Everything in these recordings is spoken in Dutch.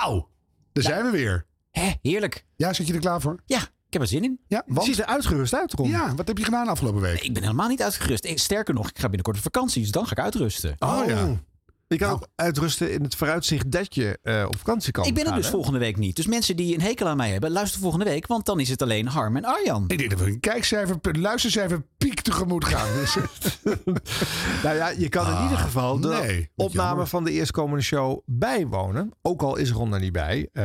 Nou, daar zijn we weer. Hé, heerlijk. Ja, zit je er klaar voor? Ja, ik heb er zin in. Ja, Je ziet er uitgerust uit, Ron. Ja, wat heb je gedaan afgelopen week? Ik ben helemaal niet uitgerust. Sterker nog, ik ga binnenkort op vakantie, dus dan ga ik uitrusten. Oh, ja. Je kan Nou. ook uitrusten in het vooruitzicht dat je eh, op vakantie kan ik ben er dus hè? volgende week niet. Dus mensen die een hekel aan mij hebben, luister volgende week. Want dan is het alleen Harm en Arjan. Ik denk dat we een kijkcijfer, een luistercijfer piek tegemoet gaan. Dus, Nou ja, je kan in ieder geval de Ah, nee, opname jammer. van de eerstkomende show bijwonen. Ook al is Ron er niet bij. eh,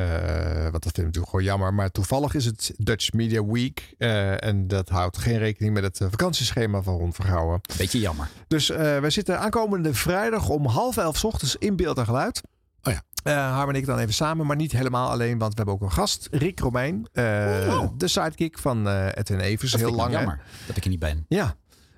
want dat vind ik natuurlijk gewoon jammer. Maar toevallig is het Dutch Media Week. eh, en dat houdt geen rekening met het vakantieschema van Ron Vergouwen. Beetje jammer. Dus wij zitten aankomende vrijdag om half elf 's ochtends in beeld en geluid. Oh ja. Eh, Harm en ik dan even samen, maar niet helemaal alleen. Want we hebben ook een gast, Rick Romein. eh, Oh. De sidekick van eh Edwin Evers. Dat Heel lang. hè? jammer dat ik er niet ben. Ja.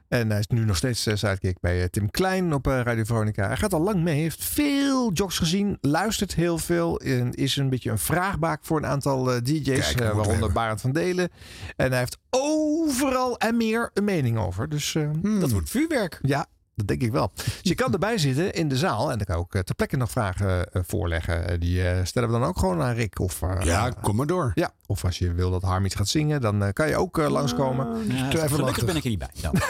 En hij is nu nog steeds sidekick bij Tim Klein op Radio Veronica. Hij gaat al lang mee, heeft veel jocks gezien, luistert heel veel. En is een beetje een vraagbaak voor een aantal DJ's, Kijk, waaronder. Barend van Delen. En hij heeft overal en meer een mening over. Dus eh, Dat wordt vuurwerk. ja, dat denk ik wel. Dus je kan erbij zitten in de zaal. En dan kan ik ook eh, ter plekke nog vragen eh, voorleggen. Eh, die eh, stellen we dan ook gewoon aan Rick. Of, eh, ja, kom maar door. ja, of als je wil dat Harm iets gaat zingen, dan kan je ook langskomen. Ja, gelukkig ben ik er niet bij. Dan.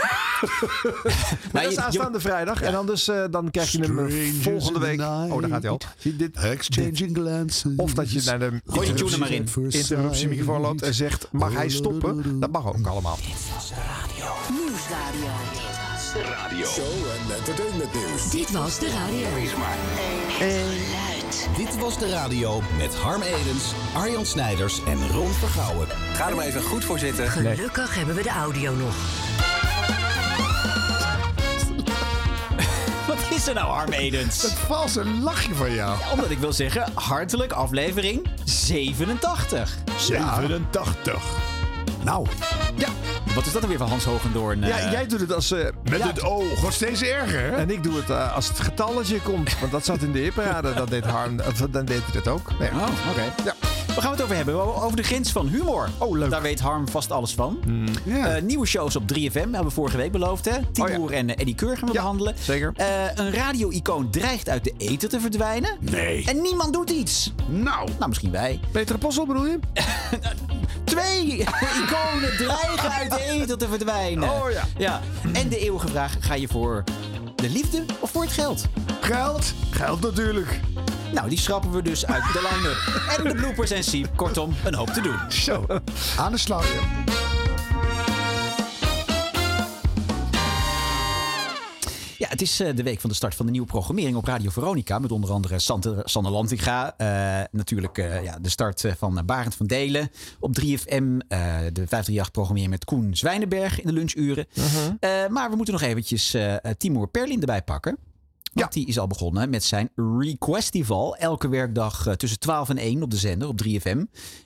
Maar Nou, dat is je- aanstaande vrijdag. En dan, dus, eh, dan krijg je hem volgende week. night. Oh, daar gaat hij al. Zie je dit? Exchanging glances. Of dat je naar de Gooi tune maar in. interruptiemicrofoon loopt en zegt: Mag hij stoppen? Dat mag ook allemaal. Show en entertainment nieuws. Dit was de radio. Geluid. Dit was de radio met Harm Edens, Arjan Snijders en Ron Vergouwen. Ga er maar even goed voor zitten. Gelukkig hebben we de audio nog. Wat is er nou, Harm Edens? Dat valse lachje van jou. Omdat ik wil zeggen, hartelijk aflevering 87. 87. Nou, Ja, wat is dat dan weer van Hans Hogendoorn? Ja, eh? jij doet het als. eh, met ja, het oog wordt steeds erger, hè? En ik doe het eh, als het getalletje komt. Want dat zat in de hipparade. Dat deed Harm. Dan deed hij dat ook. Nee. Oh, oké. Ja. Waar gaan we het over hebben? Over de grens van humor. Oh, leuk. Daar weet Harm vast alles van. Ja. Eh, nieuwe shows op 3FM hebben we vorige week beloofd, hè? Timur Oh, ja. en Eddie Keur gaan we Ja, behandelen. zeker. Eh, een radio-icoon dreigt uit de eten te verdwijnen. Nee. En niemand doet iets. Nou, Nou, misschien wij. Peter Apostel bedoel je? Twee iconen dreigen uit de eten te verdwijnen. Oh, ja. ja. En de eeuwige vraag, ga je voor de liefde of voor het geld? geld. Geld natuurlijk. Nou, die schrappen we dus uit de line-up. En de bloopers en siep. Kortom, een hoop te doen. Zo, aan de slag. Ja, het is eh, de week van de start van de nieuwe programmering op Radio Veronica. Met onder andere Lantinga. eh, natuurlijk eh, ja, de start van Barend van Delen op 3FM. eh, de 538-programmering met Koen Zwijnenberg in de lunchuren. Eh, maar we moeten nog eventjes Timur Perlin erbij pakken. Want die is al begonnen met zijn Requestival. Elke werkdag tussen 12 en 1 op de zender op 3FM.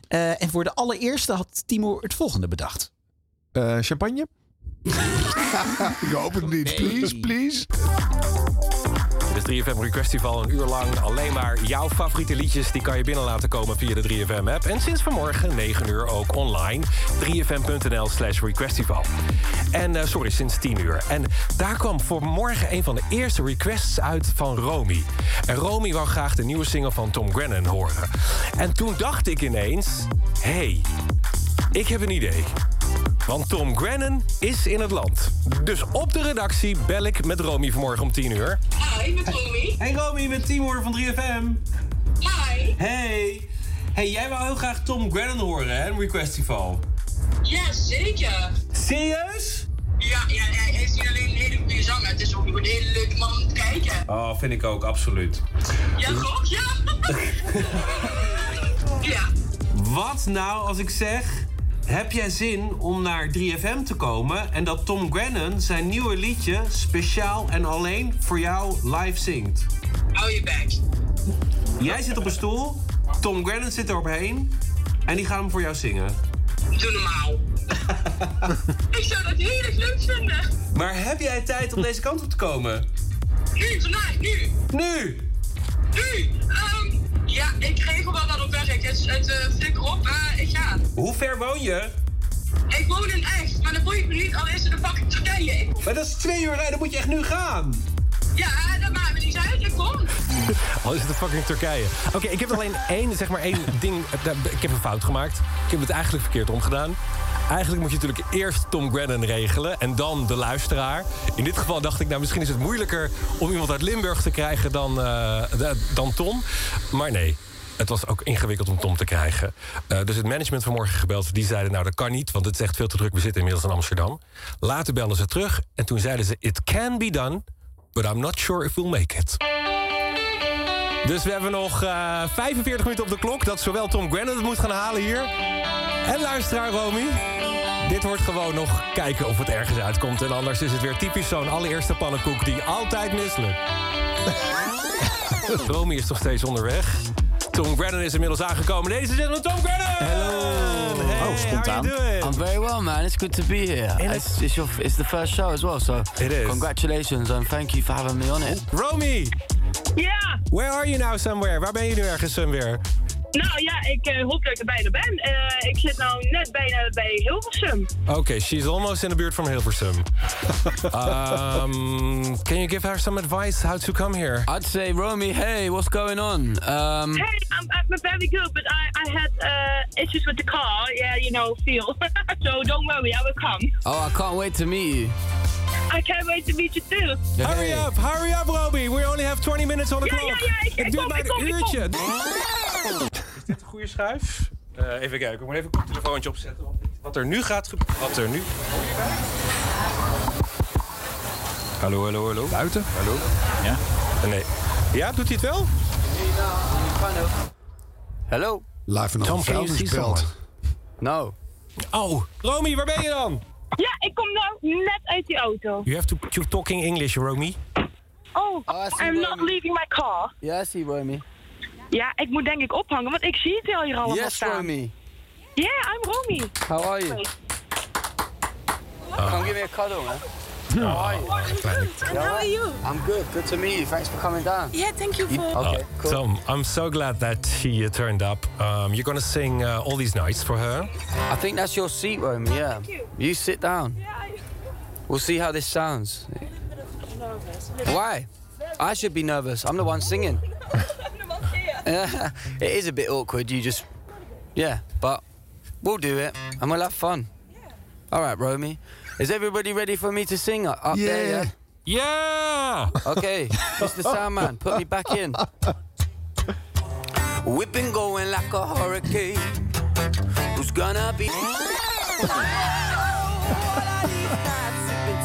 Eh, en voor de allereerste had Timur het volgende bedacht. Champagne? Ik hoop het niet. Please, please. Het is 3FM Requestival een uur lang. Alleen maar jouw favoriete liedjes die kan je binnen laten komen via de 3FM-app. En sinds vanmorgen 9 uur ook online. 3fm.nl slash requestival. En eh, sorry, sinds 10 uur. En daar kwam voor morgen een van de eerste requests uit van Romy. En Romy wou graag de nieuwe single van Tom Grennan horen. En toen dacht ik ineens... hey, ik heb een idee. Want Tom Grennan is in het land. Dus op de redactie bel ik met Romy vanmorgen om 10 uur. Hi, met Romy. Hey Romy, met Timur van 3FM. Hi. Hey. Hey, jij wou heel graag Tom Grennan horen, hè? Een Requestival. Ja, zeker. Serieus? Ja, ja, hij is niet alleen een hele goede zanger, het is ook een hele leuke man om te kijken. Oh, vind ik ook, absoluut. Ja, toch? Ja. ja. Wat nou als ik zeg... Heb jij zin om naar 3FM te komen en dat Tom Grennan zijn nieuwe liedje speciaal en alleen voor jou live zingt? Hou je bek. Jij zit op een stoel, Tom Grennan zit eromheen en die gaat hem voor jou zingen. Doe normaal. ik zou dat heel erg leuk vinden. Maar heb jij tijd om deze kant op te komen? Nu, vandaag, nu. Nu! Nu. Ehm, ja, ik regel wel wat op werk. Het, het uh, flikker op, eh, ik ga. Hoe ver woon je? Ik woon in echt, maar dan boeit me niet, al is het een fucking Turkije. Ik- Maar dat is twee uur rijden, dan moet je echt nu gaan. Ja, dat maakt me niet uit. Ik kom. Al is het fucking Turkije. Oké, ik heb alleen één, zeg maar één ding. eh, Ik heb een fout gemaakt. Ik heb het eigenlijk verkeerd omgedaan. Eigenlijk moet je natuurlijk eerst Tom Grennan regelen en dan de luisteraar. In dit geval dacht ik, nou misschien is het moeilijker om iemand uit Limburg te krijgen dan, eh, dan Tom. Maar nee. Het was ook ingewikkeld om Tom te krijgen. Eh, dus het management vanmorgen gebeld. Die zeiden, nou dat kan niet, want het is echt veel te druk. We zitten inmiddels in Amsterdam. Later belden ze terug en toen zeiden ze... It can be done, but I'm not sure if we'll make it. Dus we hebben nog eh, 45 minuten op de klok... dat zowel Tom Grennan het moet gaan halen hier... en luisteraar Romy. Dit wordt gewoon nog kijken of het ergens uitkomt. En anders is het weer typisch zo'n allereerste pannenkoek... die altijd mislukt. Romy is nog steeds onderweg. Tom Grennan is inmiddels aangekomen. Deze zit met Tom Grennan! Hello! Hey, Oh, spontaan. How you doing? I'm very well, man. It's good to be here. It's, it's, your, it's the first show as well, so It is. congratulations and thank you for having me on it. Romy, Ja, where are you now somewhere? Waar ben je nu ergens somewhere? Nou ja, ik eh, hoop dat ik er bijna ben. Eh, ik zit nou net bijna bij Hilversum. Okay, she's almost in the buurt from Hilversum. um, can you give her some advice how to come here? I'd say, Romy, hey, what's going on? Um, Hey, I'm, I'm very good, but I, I had uh, issues with the car. Yeah, you know, feel. so don't worry, I will come. oh, I can't wait to meet you. I can't wait to meet you too. Hurry up, hurry up, Roby. We only have 20 minutes on the clock. ja, ja, ik- ik ik kom, een ik kom. uurtje. Is dit een goede schuif? Eh, even kijken, ik moet even een telefoontje opzetten. Wat er nu gaat gebeuren. Wat er nu. Hallo, hallo, hallo. Buiten? Hallo? Ja? Eh, Nee. Ja, doet hij het wel? Hello? Live vanaf Tom, een can you see vuilnisbelt. No. Oh, Romy, waar ben je dan? Ja, ik kom nou net uit die auto. You have to keep talking English, Romy. Oh, Oh, I see I'm not leaving my car. Yeah, I see Romy. Ja, ik moet denk ik ophangen, want ik zie het al hier allemaal Yes, staan. Romy. Yeah, I'm Romy. How are you? Come give me a cuddle, man. How are you? How are you? I'm good. Good to meet you. Thanks for coming down. Yeah, thank you for... Okay, cool. Tom, I'm so glad that she uh, turned up. Um, you're gonna sing uh, all these nights for her. I think that's your seat, Romy. Yeah. You sit down. Yeah. We'll see how this sounds. Why? I should be nervous. I'm the one singing. it is a bit awkward. You just, yeah, but we'll do it and we'll have fun. All right, Romy. Is everybody ready for me to sing up up there? Yeah. Yeah. Yeah! Okay, Mr. Soundman, put me back in. Whipping going like a hurricane. Who's gonna be?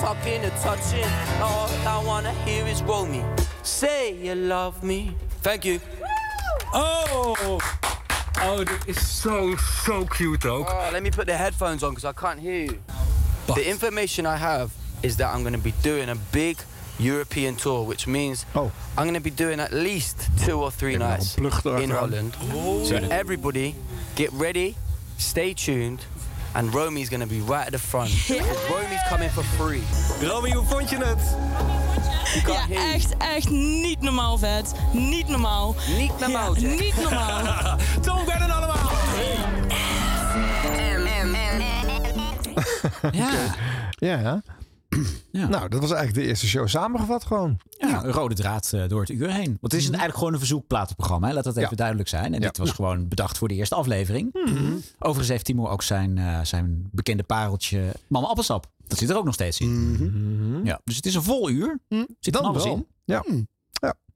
Talking and touching, all I wanna hear is roll me. Say you love me. Thank you. Oh! Oh, dit is so, zo cute ook. Oh, let me put the headphones on because I can't hear you. The information I have is that I'm going to be doing a big European tour, which means Oh. I'm going to be doing at least two or three nights in erachteraan. Holland. Oh. So everybody, get ready, stay tuned, and Romy's going to be right at the front. Because Romy's coming for free. Romy, hoe vond je het? You can't Ja, hear echt, echt niet normaal vet. Niet normaal. Niet normaal, Ja, Jack. niet normaal. Tom Grennan allemaal! Ja. Ja. Ja. Nou, dat was eigenlijk de eerste show samengevat gewoon. Ja, een rode draad eh, door het uur heen. Want het is een, eigenlijk gewoon een verzoekplatenprogramma. Hè? Laat dat even Ja. duidelijk zijn. En Ja. dit was gewoon bedacht voor de eerste aflevering. Overigens heeft Timo ook zijn, eh, zijn bekende pareltje Mama Appelsap. Dat zit er ook nog steeds in. Ja, dus het is een vol uur. Zit Dan alles wel. in. Ja.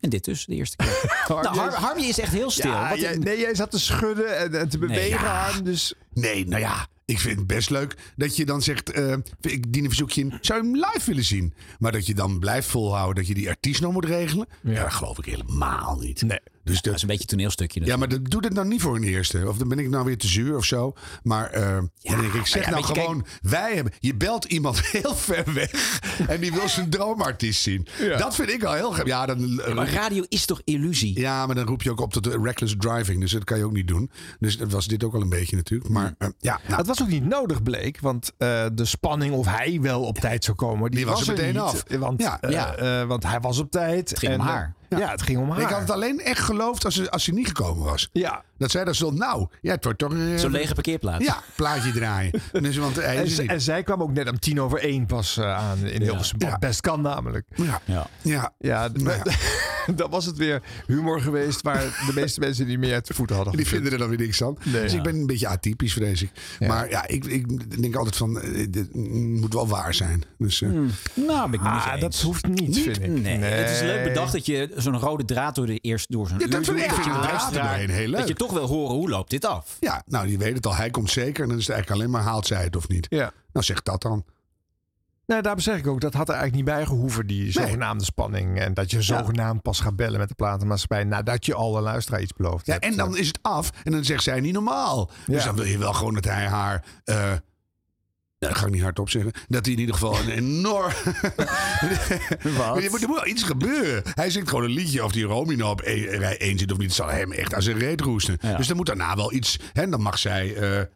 En dit dus, de eerste keer. nou, is echt heel stil. Ja, Wat- jij, nee, jij zat te schudden en, en te bewegen ja. aan. Dus Nee, nou ja, ik vind het best leuk dat je dan zegt... eh, ik dien een verzoekje in, zou je hem live willen zien? Maar dat je dan blijft volhouden dat je die artiest nog moet regelen... Ja, dat geloof ik helemaal niet. Nee. Dus dat dat, is een beetje een toneelstukje. ja, natuurlijk. maar dat, doe dat nou niet voor een eerste. Of dan ben ik nou weer te zuur of zo. Maar eh, dan denk ik, zeg ja, nou gewoon... Wij hebben... Je belt iemand heel ver weg... en die wil zijn droomartiest zien. Dat vind ik al heel... ge- Ja, dan, Maar radio is toch illusie? ja, maar dan roep je ook op tot reckless driving. Dus dat kan je ook niet doen. Dus dat was dit ook al een beetje natuurlijk. Maar eh, ja, nou, Het was ook niet nodig, bleek. Want eh, de spanning of hij wel op tijd zou komen, die, Die was er meteen niet. af. Want, Ja. eh, Ja. want hij was op tijd. Het ging En, haar. Ja. het ging om haar. ik had het alleen echt geloofd als ze, als ze niet gekomen was. Ja. Dat zij daar stond, nou, ja, het wordt toch... eh, Zo'n lege parkeerplaats. Ja, plaatje draaien. dus, want hij En, er en zij kwam ook net om tien over één pas eh, aan in Hilversum. Ja. best kan namelijk. Ja, Ja. ja. Ja, dat was het weer humor geweest waar de meeste mensen niet meer uit de voeten hadden. Die vinden er dan weer niks aan. Nee. dus Ja. ik ben een beetje atypisch, vrees ik. Ja. Maar ja, ik, ik denk altijd van, eh, dit moet wel waar zijn. Dus, eh, Nou, ben ik niet Ah, eens. dat hoeft niet, vind ik. Nee, het is leuk bedacht dat je zo'n rode draad door de eerst door zo'n Ja, uur dat ik- ik je de de draad luisteraar- heel leuk. Dat je toch wil horen hoe loopt dit af. ja, nou, die weet het al. Hij komt zeker. En dan is het eigenlijk alleen maar haalt zij het of niet. Ja. Nou, zeg dat dan. Nou, daarom zeg ik ook, dat had er eigenlijk niet bij gehoeven, die zogenaamde spanning. En dat je zogenaamd pas gaat bellen met de platenmaatschappij nadat je al een luisteraar iets beloofd Ja, hebt. en dan is het af. En dan zegt zij niet normaal. Dus dan wil je wel gewoon dat hij haar... eh, nou, dat ga ik niet hardop zeggen. Dat hij in ieder geval een enorm... Wat? er, moet, wel iets gebeuren. Hij zingt gewoon een liedje of die Romy nou op één- rij 1 zit of niet. Het zal hem echt aan zijn reet roesten. Ja. Dus dan moet daarna wel iets... Hè, dan mag zij... eh,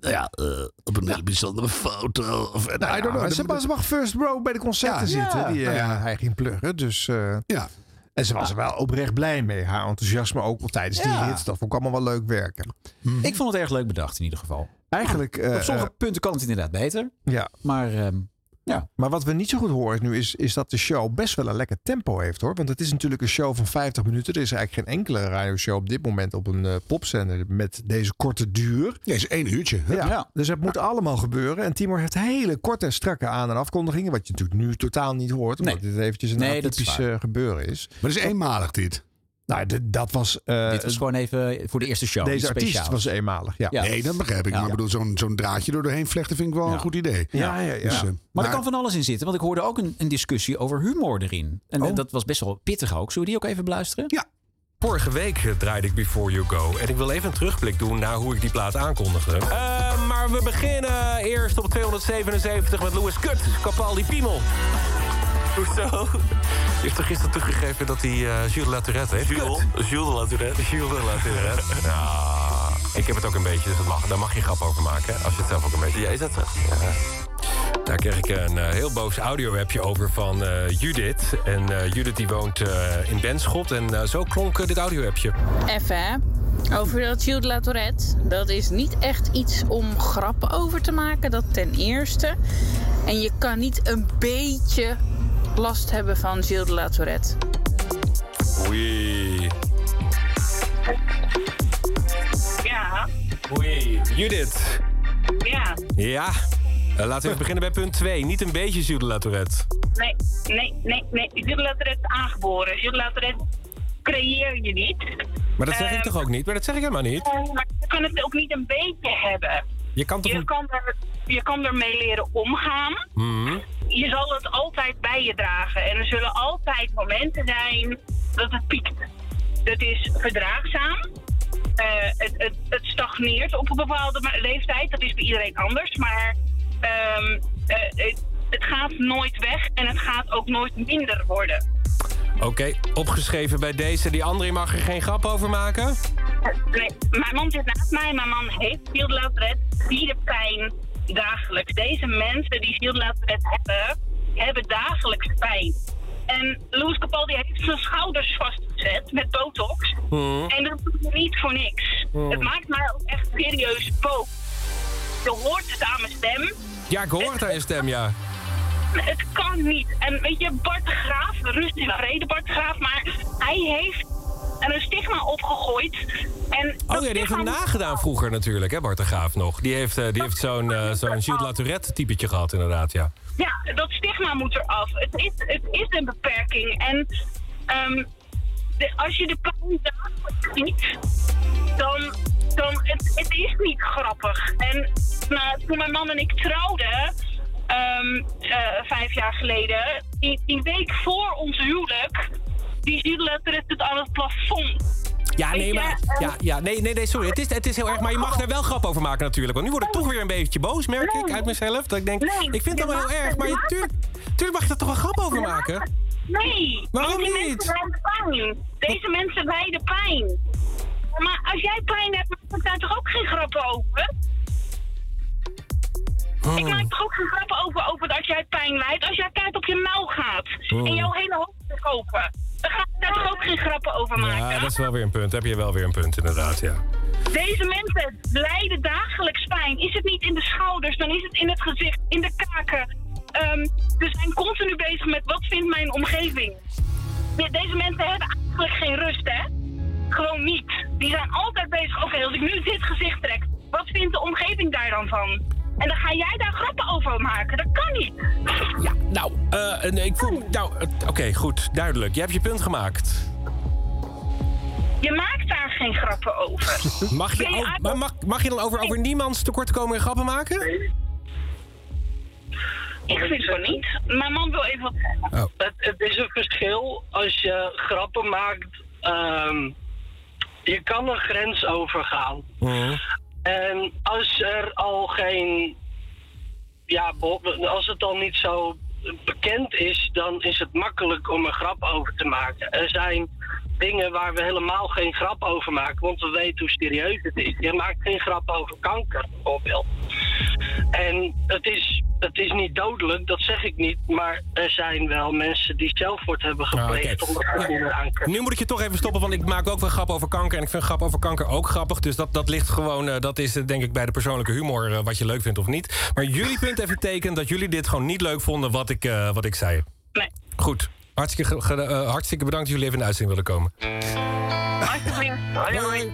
ja, eh, op een hele bijzondere foto. Of, nou, I don't know. ze, mag first row bij de concerten zitten. Ja. Die, eh, Nou. Hij ging pluggen, dus... ja. En ze was er wel oprecht blij mee. Haar enthousiasme ook tijdens die hits. Dat vond ik allemaal wel leuk werken. Ik vond het erg leuk bedacht in ieder geval. Eigenlijk... eh, Op sommige eh, punten kan het inderdaad beter. ja. Maar ehm, ja, Maar wat we niet zo goed horen nu is, is dat de show best wel een lekker tempo heeft hoor. Want het is natuurlijk een show van 50 minuten. Er is eigenlijk geen enkele radioshow op dit moment op een eh, popzender met deze korte duur. Ja, is één uurtje. hè? Ja, Ja. Dus het moet allemaal gebeuren. En Timor heeft hele korte en strakke aan- en afkondigingen. Wat je natuurlijk nu totaal niet hoort. Omdat Nee. dit eventjes een Nee, is waar. eh, gebeuren is. Maar dat is eenmalig dit. Nou, dat was... eh, dit was gewoon even voor de eerste show. deze artiest was eenmalig. Ja. Ja. Nee, dat begrijp ik. Ja. Maar ik bedoel, zo'n zo'n draadje door doorheen vlechten vind ik wel Ja. een goed idee. Ja, ja, ja. Dus, eh, Maar er kan van alles in zitten. Want ik hoorde ook een, een discussie over humor erin. En Oh. dat was best wel pittig ook. Zullen we die ook even beluisteren? Ja. Vorige week eh, draaide ik Before You Go. En ik wil even een terugblik doen naar hoe ik die plaat aankondigde. Eh, maar we beginnen eerst op 277 met Louis Kut, Capaldi Piemel. Hoezo? Je heeft er gisteren toegegeven dat hij eh Jules Latourette heeft. Jules? Jules de Latourette. Jules de Latourette. Ja, ik heb het ook een beetje, dus dat mag, daar mag je grap over maken. Als je het zelf ook een beetje... Ja, is dat zo? Ja. Daar kreeg ik een eh, heel boos audio-appje over van eh, Judith. En eh, Judith die woont eh, in Benschot. En eh, zo klonk dit audio-appje. Even hè. Over dat Gilles de la Tourette. Dat is niet echt iets om grappen over te maken. Dat ten eerste. En je kan niet een beetje last hebben van Gilles de la Tourette. Oei. Ja, Oei. Judith. ja. Ja. Eh, laten we even beginnen bij punt 2. Niet een beetje Jules de La Tourette. Nee, nee, nee, nee. Gilles de la Tourette is aangeboren. Gilles de la Tourette creëer je niet. Maar dat zeg ik Ehm, toch ook niet? Maar dat zeg ik helemaal niet. Eh, Maar je kan het ook niet een beetje hebben. Je kan toch... Je een- kan, er, je kan ermee leren omgaan. Mhm. Je zal het altijd bij je dragen. En er zullen altijd momenten zijn dat het piekt. Dat is verdraagzaam. Eh, het, het, het stagneert op een bepaalde leeftijd. Dat is bij iedereen anders. Maar ehm, eh, het, het gaat nooit weg en het gaat ook nooit minder worden. Oké, opgeschreven bij deze. Die andere mag er geen grap over maken? Nee, mijn man zit naast mij. Mijn man heeft Fieldlautret. Die de pijn dagelijks. Deze mensen die Fieldlautret hebben, hebben dagelijks pijn. En Louis Capaldi heeft zijn schouders vastgezet met botox. Mhm. En dat doet niet voor niks. Hmm. Het maakt mij ook echt serieus boos. Je hoort het aan mijn stem. Ja, ik hoor het aan je stem, ja. Het kan niet. En weet je, Bart de Graaf, rust in vrede Bart de Graaf, maar hij heeft er een stigma opgegooid. En Oh ja, die heeft hem nagedaan vroeger natuurlijk, hè, Bart de Graaf nog. Die heeft, eh, die heeft zo'n eh, zo'n Gilles Latourette typetje gehad, inderdaad, ja. Ja, dat stigma moet eraf. Het is, het is een beperking. En ehm, de- als je de pijn dagelijks ziet, dan, dan het, het is niet grappig. En nou, toen mijn man en ik trouwden, ehm, eh, vijf jaar geleden, die, die week voor ons huwelijk, die Gilles het het aan het plafond. Ja, nee, maar, eh, ja, ja, nee, nee, nee, sorry. Het is, het is heel erg, maar je mag er wel grap over maken natuurlijk. Want nu word ik toch weer een beetje boos, merk ik, uit mezelf. Dat ik denk, ik vind het allemaal heel erg, maar je tuurlijk, tuurlijk mag je er toch een grap over maken? Nee. Waarom niet? Mensen lijden pijn. Deze mensen lijden pijn. Maar als jij pijn hebt, maak ik daar toch ook geen grappen over? Oh. Ik maak toch ook geen grappen over, over dat jij pijn lijdt als jij tijd op je mouw gaat. Oh. En jouw hele hoofd te kopen. Dan ga ik daar toch ook geen grappen over maken. Ja, dat is wel weer een punt. Heb je wel weer een punt, inderdaad, ja. Deze mensen lijden dagelijks pijn. Is het niet in de schouders, dan is het in het gezicht, in de kaken. Ehm we zijn continu bezig met wat vindt mijn omgeving. De- Deze mensen hebben eigenlijk geen rust, hè? Gewoon niet. Die zijn altijd bezig. Oké, als ik nu dit gezicht trek, wat vindt de omgeving daar dan van? En dan ga jij daar grappen over maken. Dat kan niet. Ja, nou, eh, nee, ik voel... Nou, eh, oké, goed, duidelijk. Je hebt je punt gemaakt. Je maakt daar geen grappen over. Mag je, maar mag, mag je dan over, over niemands tekortkomen en grappen maken? Ik vind zo niet. Mijn man wil even wat zeggen. Het, het is een verschil als je grappen maakt. ehm, je kan een grens overgaan. En als er al geen. Ja, als het al niet zo bekend is, dan is het makkelijk om een grap over te maken. Er zijn dingen waar we helemaal geen grap over maken, want we weten hoe serieus het is. Je maakt geen grap over kanker, bijvoorbeeld. En het is, het is niet dodelijk, dat zeg ik niet, maar er zijn wel mensen die zelfmoord hebben gepleegd omdat ze aankijken. Nu moet ik je toch even stoppen, want ik maak ook wel grappen over kanker. En ik vind grap over kanker ook grappig. Dus dat, dat ligt gewoon, eh, dat is eh, denk ik bij de persoonlijke humor... eh, wat je leuk vindt of niet. Maar jullie punt even teken dat jullie dit gewoon niet leuk vonden wat ik, wat ik zei. Nee. Goed. Hartstikke, ge- ge- eh, hartstikke bedankt dat jullie even in de uitzending willen komen. Alsjeblieft. Hoi, hoi.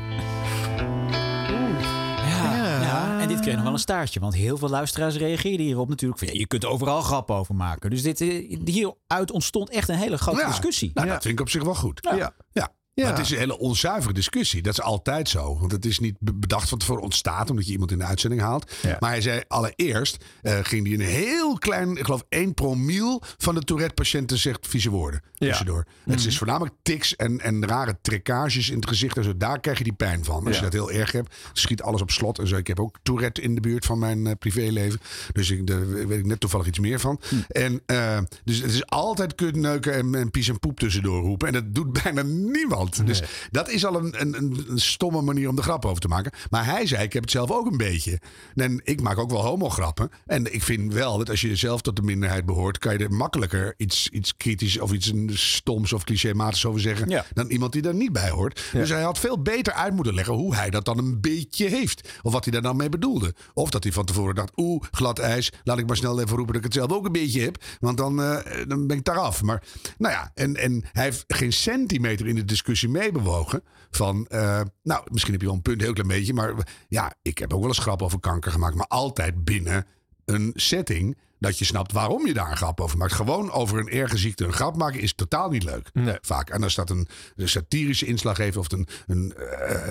Ja, ja, en dit kreeg nog wel een staartje. Want heel veel luisteraars reageerden hierop natuurlijk. Van, ja, je kunt overal grappen over maken. Dus dit, eh, hieruit ontstond echt een hele grote Ja, discussie. Nou, dat vind ik op zich wel goed. Ja. ja. Maar het is een hele onzuivere discussie. Dat is altijd zo. Want het is niet be- bedacht van tevoren ontstaan omdat je iemand in de uitzending haalt. Maar hij zei allereerst eh, ging hij een heel klein, ik geloof 1 promiel van de Tourette-patiënten zegt vieze woorden. Tussendoor. Het is voornamelijk tics en, en rare trekkages in het gezicht. En zo, daar krijg je die pijn van. Als Ja. je dat heel erg hebt, schiet alles op slot. En zo. Ik heb ook Tourette in de buurt van mijn eh, privéleven. Dus ik, daar weet ik net toevallig iets meer van. En eh, dus het is altijd kutneuken en, en pies en poep tussendoor roepen. En dat doet bijna niemand. Dus dat is al een, een, een, stomme manier om de grap over te maken. Maar hij zei, ik heb het zelf ook een beetje. En ik maak ook wel homograppen. En ik vind wel dat als je zelf tot de minderheid behoort... kan je er makkelijker iets, iets kritisch of iets stoms of clichématisch over zeggen... dan iemand die daar niet bij hoort. Dus hij had veel beter uit moeten leggen hoe hij dat dan een beetje heeft. Of wat hij daar dan mee bedoelde. Of dat hij van tevoren dacht, oeh, glad ijs. Laat ik maar snel even roepen dat ik het zelf ook een beetje heb. Want dan, eh, dan ben ik daar af. Maar nou ja, en, en hij heeft geen centimeter in de discussie meebewogen. Van, eh, nou, misschien heb je wel een punt, heel klein beetje. Maar ja, ik heb ook wel eens grap over kanker gemaakt. Maar altijd binnen een setting dat je snapt waarom je daar een grap over maakt. Gewoon over een erge ziekte een grap maken is totaal niet leuk. Vaak. En als dat een, een satirische inslag heeft of een, een, eh,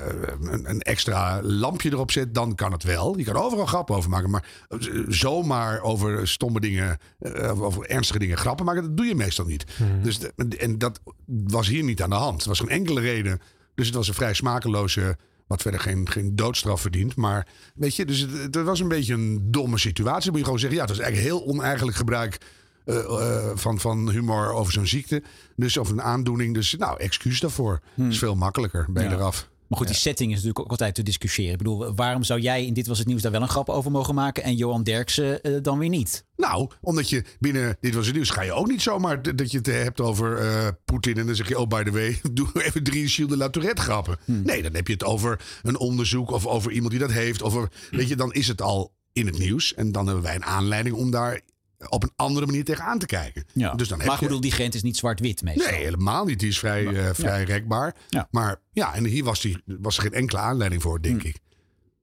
een, een extra lampje erop zet, dan kan het wel. Je kan overal grappen over maken. Maar eh, zomaar over stomme dingen, eh, over ernstige dingen grappen maken, dat doe je meestal niet. Dus de- en dat was hier niet aan de hand. Er was geen enkele reden. Dus het was een vrij smakeloze wat verder geen, geen doodstraf verdient. Maar weet je, dus het, het was een beetje een domme situatie. Dan moet je gewoon zeggen, ja, het was eigenlijk heel oneigenlijk gebruik eh, eh, van, van humor over zo'n ziekte. Dus over een aandoening. Dus nou, excuus daarvoor. Dat is veel makkelijker. Ben je Ja. eraf. Maar goed, die setting is natuurlijk ook altijd te discussiëren. Ik bedoel, waarom zou jij in Dit Was Het Nieuws daar wel een grap over mogen maken... en Johan Derksen eh, dan weer niet? Nou, omdat je binnen Dit Was Het Nieuws ga je ook niet zomaar dat je het hebt over eh, Poetin. En dan zeg je, oh by the way, doe even drie Gilles de La Tourette grappen. Nee, dan heb je het over een onderzoek of over iemand die dat heeft. Of, over- weet je, dan is het al in het nieuws. En dan hebben wij een aanleiding om daar op een andere manier tegenaan te kijken. Ja. Dus dan heb maar ik je... bedoel, die grens is niet zwart-wit meestal. Nee, helemaal niet. Die is vrij, eh, vrij rekbaar. Maar ja, en hier was, die, was er geen enkele aanleiding voor, denk ik.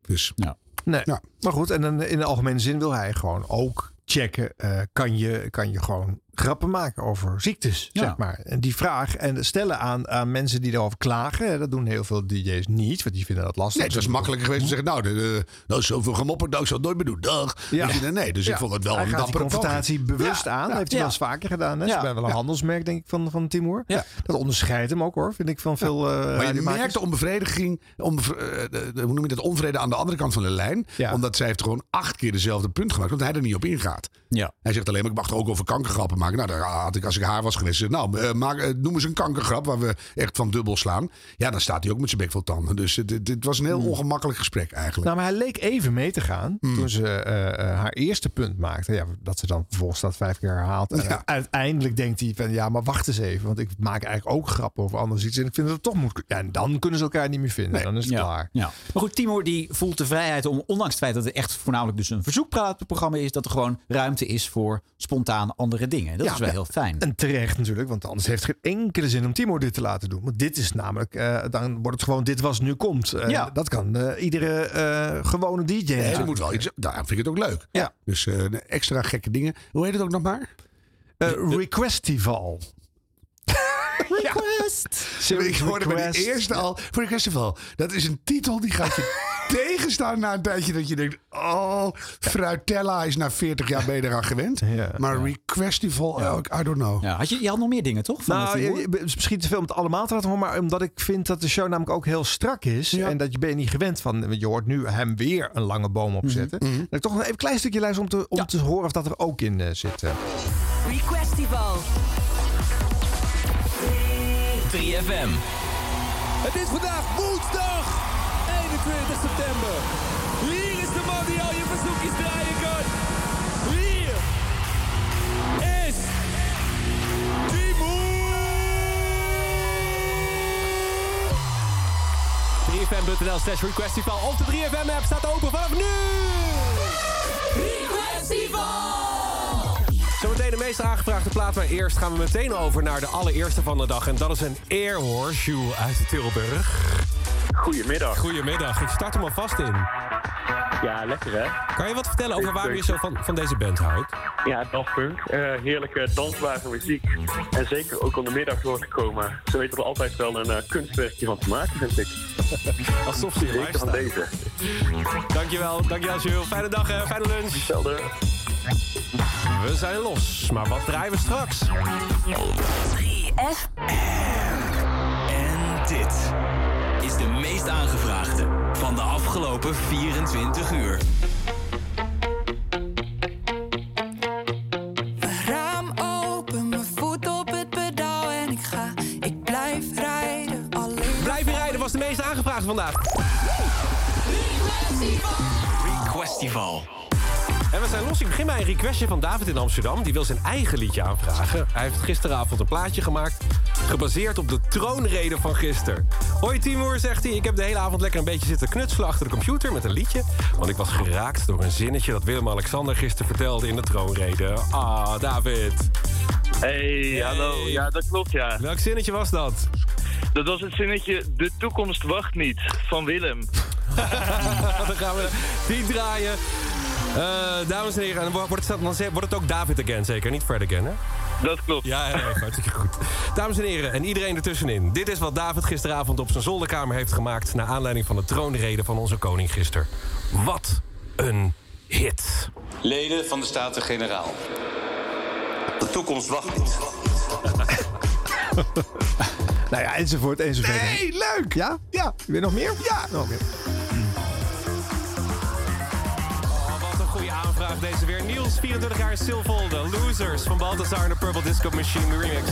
Dus ja. Nee. Maar goed, en dan in de algemene zin wil hij gewoon ook checken. eh, kan, je, kan je gewoon grappen maken over ziektes, Ja. zeg maar. En die vraag en stellen aan, aan mensen die daarover klagen. Dat doen heel veel DJ's niet, want die vinden dat lastig. Nee, het was makkelijker geweest om te zeggen, nou, de, de, nou zoveel gemopperd, nou, ik zal het nooit meer doen. Dag. Ja. Je, nee, dus Ja. ik vond het wel hij een dappere confrontatie bewust aan. ja. heeft hij wel eens vaker gedaan. Hè? Ja. Ze zijn wel een handelsmerk, denk ik, van, van Timur. Ja. Dat onderscheidt hem ook, hoor. Vind ik van veel eh Maar je merkt de onbevrediging, onbevre- eh, de- hoe noem je dat, onvrede aan de andere kant van de lijn. Omdat zij heeft gewoon acht keer dezelfde punt gemaakt, want hij er niet op ingaat. Ja. Hij zegt alleen maar, ik mag er ook over kanker grappen maken. Nou, daar had ik, als ik haar was geweest, gezegd, nou, eh, maak, eh, noem eens een kankergrap waar we echt van dubbel slaan. Ja, dan staat hij ook met zijn bek vol tanden. Dus het, het, het was een heel ongemakkelijk gesprek eigenlijk. Nou, maar hij leek even mee te gaan toen ze eh, eh, haar eerste punt maakte. Ja, dat ze dan vervolgens dat vijf keer herhaalt. En Ja. uiteindelijk denkt hij van ja, maar wacht eens even. Want ik maak eigenlijk ook grappen over anders iets. En ik vind dat het toch moet. Ja, en dan kunnen ze elkaar niet meer vinden. Dan is het ja. klaar. Ja. Maar goed, Timur die voelt de vrijheid om, ondanks het feit dat het echt voornamelijk dus een verzoekpraatprogramma is, dat er gewoon ruimte is voor spontaan andere dingen. Dat Ja, is wel ja. heel fijn. En terecht natuurlijk, want anders heeft het geen enkele zin om Timo dit te laten doen. Want dit is namelijk, eh, dan wordt het gewoon dit was nu komt. Eh, Ja. Dat kan eh, iedere gewone DJ. Nee, moet wel iets. Daarom vind ik het ook leuk. Ja. Dus extra gekke dingen. Hoe heet het ook nog maar? Requestival. Request. Ik hoorde bij de eerste al. Voor de festival. Dat is een titel die gaat je tegenstaan na een tijdje. Dat je denkt: Oh, Fruitella is na 40 jaar ben je eraan gewend. Ja, maar Requestival, I don't know. Ja, had je, je had nog meer dingen, toch? Van Nou, je- misschien te veel om het allemaal te laten horen, maar omdat ik vind dat de show namelijk ook heel strak is. En dat je ben je niet gewend van. Je hoort nu hem weer een lange boom opzetten. Mhm, Dat ik toch nog even een klein stukje luister om te, om te horen of dat er ook in eh, zit. eh. Requestival. 3FM. Het is vandaag woensdag 21 september. Hier is de man die al je verzoekjes draaien kan. Hier is Timo. 3fm.nl slash requestival of de 3FM app staat open vanaf nu! Zometeen de meest aangevraagde plaat, maar eerst gaan we meteen over naar de allereerste van de dag. En dat is een Air Horseshoe uit Tilburg. Goedemiddag. Goedemiddag, ik start hem alvast in. Ja, lekker hè? Kan je wat vertellen over waarom je zo van, van deze band houdt? Ja, Daft Punk. Eh, heerlijke dansbare muziek. En zeker ook om de middag door te komen. Ze weten er altijd wel een eh, kunstwerkje van te maken, vind ik. Alsof ze hier van deze. Dankjewel, dankjewel Jules. Fijne dag, hè. fijne lunch. Hetzelfde. We zijn los, maar wat draaien we straks? 3F. En dit is de meest aangevraagde van de afgelopen 24 uur. Raam open, mijn voet op het pedaal en ik ga, ik blijf rijden alleen. Blijf je rijden was de meest aangevraagde vandaag. Requestival. En we zijn los. Ik begin bij een requestje van David in Amsterdam. Die wil zijn eigen liedje aanvragen. Hij heeft gisteravond een plaatje gemaakt. Gebaseerd op de troonrede van gisteren. Hoi Timur, zegt hij. Ik heb de hele avond lekker een beetje zitten knutselen achter de computer met een liedje. Want ik was geraakt door een zinnetje dat Willem-Alexander gisteren vertelde in de troonrede. Ah, David. Hey, hallo. Ja, dat klopt ja. Welk zinnetje was dat? Dat was het zinnetje De toekomst wacht niet van Willem. dan gaan we die draaien. Eh, dames en heren, en wordt het, dan wordt het ook David again, zeker? Niet Fred again, hè? Dat klopt. Ja, ja, ja, hartstikke goed. Dames en heren, en iedereen ertussenin. Dit is wat David gisteravond op zijn zolderkamer heeft gemaakt... naar aanleiding van de troonrede van onze koning gisteren. Wat een hit. Leden van de Staten-Generaal. De toekomst wacht niet. Nou ja, enzovoort, enzovoort. Hey, leuk! Ja? Ja. Weer nog meer? Ja. Oké. Oh, deze weer. Niels, 24 jaar, Silvolde. Losers van Balthazar en de Purple Disco Machine remix.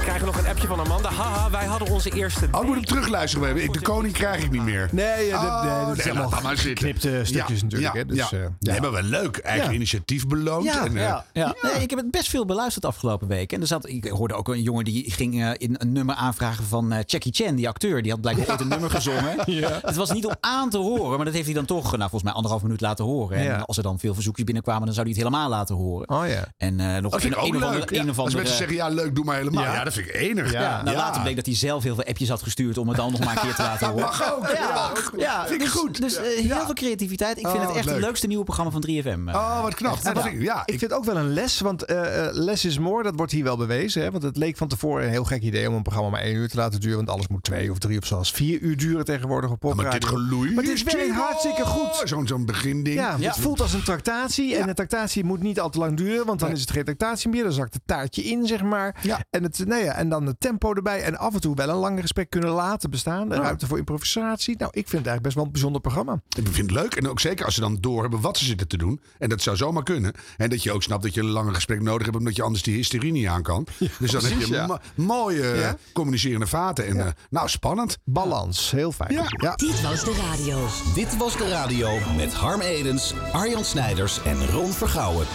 We krijgen nog een appje van Amanda. Haha, wij hadden onze eerste... Oh, ik moet hem terugluisteren. We hebben- De koning krijg ik niet meer. Nee, ja, dat, Oh, nee, dat is nee, allemaal laat dat maar zitten. geknipte stukjes Ja, natuurlijk. ja, hè, dus, ja. eh, Nee, maar wel leuk. Eigen Ja. initiatief beloond. Ja, en, eh, ja, ja. Nee, ik heb het best veel beluisterd afgelopen week. En er zat, ik hoorde ook een jongen die ging eh, in een nummer aanvragen van Jackie Chan, die acteur. Die had blijkbaar ooit een nummer gezongen. Ja. Het was niet om aan te horen, maar dat heeft hij dan toch, nou, volgens mij anderhalf minuut laten horen. En als er dan veel verzoekjes binnenkwamen, dan zou hij het helemaal laten horen. Oh ja. En eh, nog Dat vind ik een, ook een of leuk. andere, Ja, een of Als mensen zeggen, ja, leuk, doe maar helemaal. Ja, Ja. dat ik enig. Ja. ja, nou, later bleek dat hij zelf heel veel appjes had gestuurd om het dan nog maar een keer te laten horen. Mag ook. Ja, ja, Vind ik dus, goed. Dus eh, heel Ja. veel creativiteit. Ik vind Oh, het echt leuk. het leukste nieuwe programma van 3FM. eh. Oh, wat knap. Ja. Ik- ja, Ik vind ook wel een les, want eh, eh, less is more, dat wordt hier wel bewezen. Hè? Want het leek van tevoren een heel gek idee om een programma maar één uur te laten duren. Want alles moet twee of drie of zelfs vier uur duren tegenwoordig op maar popradio. dit geloei. Maar dit is werkt hartstikke goed. Zo'n zo'n beginding. Ja, het voelt als een tractatie. En een tractatie moet niet al te lang duren, want dan is het geen tractatie meer. Dan zakt het taartje in, zeg maar. Ja. En het, nee, ja, en dan het tempo erbij. En af en toe wel een lang gesprek kunnen laten bestaan. De Ja. ruimte voor improvisatie. Nou, ik vind het eigenlijk best wel een bijzonder programma. Ik vind het leuk. En ook zeker als ze dan doorhebben wat ze zitten te doen. En dat zou zomaar kunnen. En dat je ook snapt dat je een langer gesprek nodig hebt. Omdat je anders die hysterie niet aan kan. dus dan heb je mooie Ja. communicerende vaten. En eh, nou, spannend. Balans, heel fijn. Ja. Dit was de radio. Dit was de radio met Harm Edens, Arjan Snijders en Ron Vergouwen.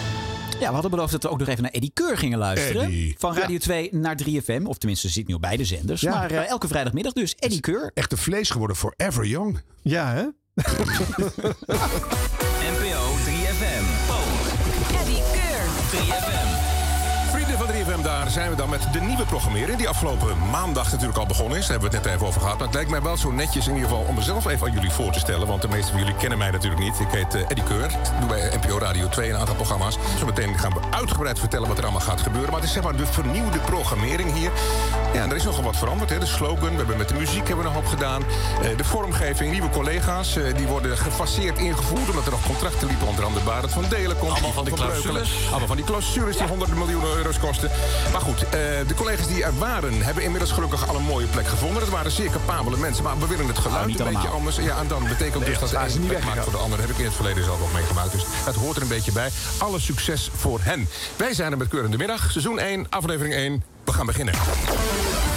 Ja, we hadden beloofd dat we ook nog even naar Eddie Keur gingen luisteren. Eddie. Van Radio 2 naar 3FM. Of tenminste, ze zit nu op beide zenders. Ja. Maar eh, elke vrijdagmiddag dus. Eddie Keur. Echte vlees geworden forever young. Ja, hè? NPO daar zijn we dan met de nieuwe programmering... die afgelopen maandag natuurlijk al begonnen is. Daar hebben we het net even over gehad. Maar het lijkt mij wel zo netjes in ieder geval om mezelf even aan jullie voor te stellen. Want de meeste van jullie kennen mij natuurlijk niet. Ik heet eh, Eddie Keur. Ik doe bij NPO Radio 2 een aantal programma's. Zometeen gaan we uitgebreid vertellen wat er allemaal gaat gebeuren. Maar het is zeg maar de vernieuwde programmering hier. Ja, er is nogal wat veranderd. Hè. De slogan, we hebben met de muziek hebben we nog op gedaan. Eh, de vormgeving, nieuwe collega's. eh, die worden gefaseerd ingevoerd omdat er nog contracten liepen. Onder andere Barend van Delen komt. Allemaal van die clausules. Allemaal van die clausules die honderden miljoenen euro's kosten. Maar goed, eh, de collega's die er waren... hebben inmiddels gelukkig al een mooie plek gevonden. Dat waren zeer capabele mensen. Maar we willen het geluid Nou, een beetje anders. Ja, en dan betekent dus dat de gaan ze een niet plek maakt voor de ander. Dat heb ik in het verleden zelf ook meegemaakt. Dus het hoort er een beetje bij. Alle succes voor hen. Wij zijn er met Keur in de Middag. Seizoen 1, aflevering 1. We gaan beginnen.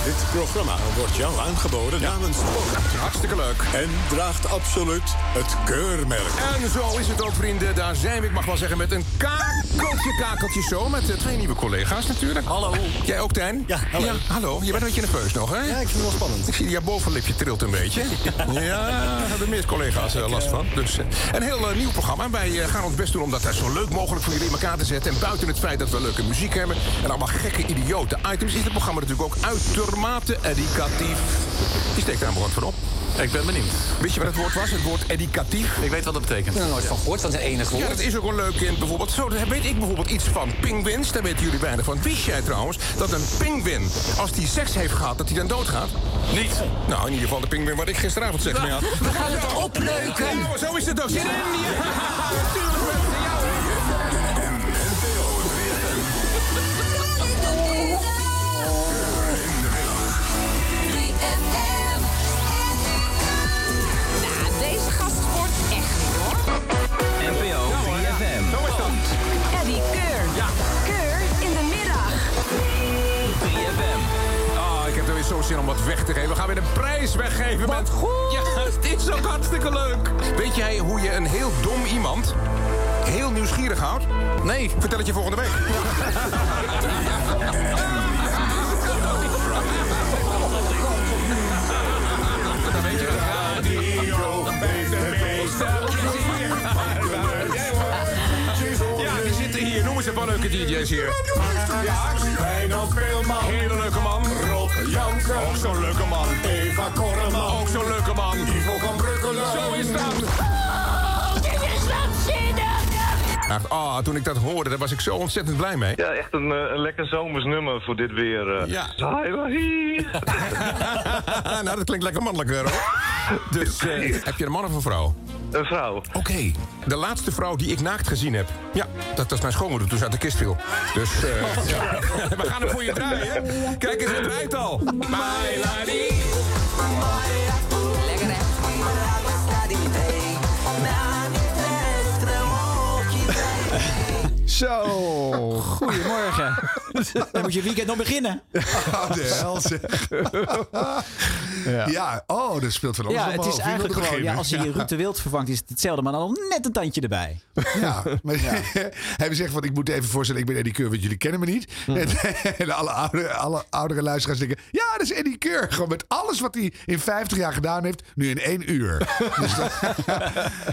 Dit programma wordt jou aangeboden namens Sport. Hartstikke leuk. En draagt absoluut het keurmerk. En zo is het ook, vrienden. Daar zijn we, ik mag wel zeggen, met een kakeltje, kakeltje zo. Met eh, twee nieuwe collega's natuurlijk. Hallo. Jij ook, Tijn? Ja, hallo. hallo. Je bent een beetje nerveus nog, hè? Ja, ik vind het wel spannend. Ik zie je bovenlipje trilt een beetje. Ja, daar hebben meer collega's eh, last van. Dus, eh, een heel eh, nieuw programma. Wij eh, gaan ons best doen om dat eh, zo leuk mogelijk voor jullie in elkaar te zetten. En buiten het feit dat we leuke muziek hebben en allemaal gekke, idiote items, is het programma natuurlijk ook uitermate educatief. Die steekt daar een woord voor op. Ik ben benieuwd. Weet je wat het woord was? Het woord educatief. Ik weet wat dat betekent. Ik heb er nooit van gehoord, van het enige Ja, dat is ook wel leuk in bijvoorbeeld. Zo, daar weet ik bijvoorbeeld iets van pinguïns. Daar weten jullie weinig van. Wist jij trouwens dat een pinguïn, als die seks heeft gehad, dat hij dan doodgaat? Niet. Nou, in ieder geval de pinguïn waar ik gisteravond seks mee had. We gaan het opleuken. Ja, zo is het ook. Zin in? zo zin om wat weg te geven. We gaan weer een prijs weggeven. Wat met... goed. Ja, het is ook hartstikke leuk. Weet jij hoe je een heel dom iemand heel nieuwsgierig houdt? Nee, vertel het je volgende week. paar leuke DJ's hier. Wijnand Veelman. Hele leuke man. Rob Jansen. Ook zo'n leuke man. Eva Korreman. Ook zo'n leuke man. Ivo van Brukkelen. Zo is dat. Ah, toen ik dat hoorde, daar was ik zo ontzettend blij mee. Ja, echt een, eh, een lekker zomers nummer voor dit weer. eh. Ja. Nou, dat klinkt lekker mannelijk, hè, hoor. Dus, eh, heb je een man of een vrouw? Een vrouw. Oké, de laatste vrouw die ik naakt gezien heb. Ja, dat was mijn schoonmoeder toen ze uit de kist viel. Dus, eh, ja. we gaan hem voor je draaien. Kijk eens, het draait al. My lady. Lekker hè? Zo. Goedemorgen. Dan moet je weekend nog beginnen. Oh, de hel zeg. Ja. oh, dat speelt van alles Ja, op het is eigenlijk gewoon, ja, als je je Ruud de Wild vervangt, is het hetzelfde, maar dan nog net een tandje erbij. Ja, maar hij zegt van ik moet even voorstellen, ik ben Eddie Keur, want jullie kennen me niet. En, en alle, oude, alle oudere luisteraars denken, ja, dat is Eddie Keur. Gewoon met alles wat hij in 50 jaar gedaan heeft, nu in één uur. Dus dat-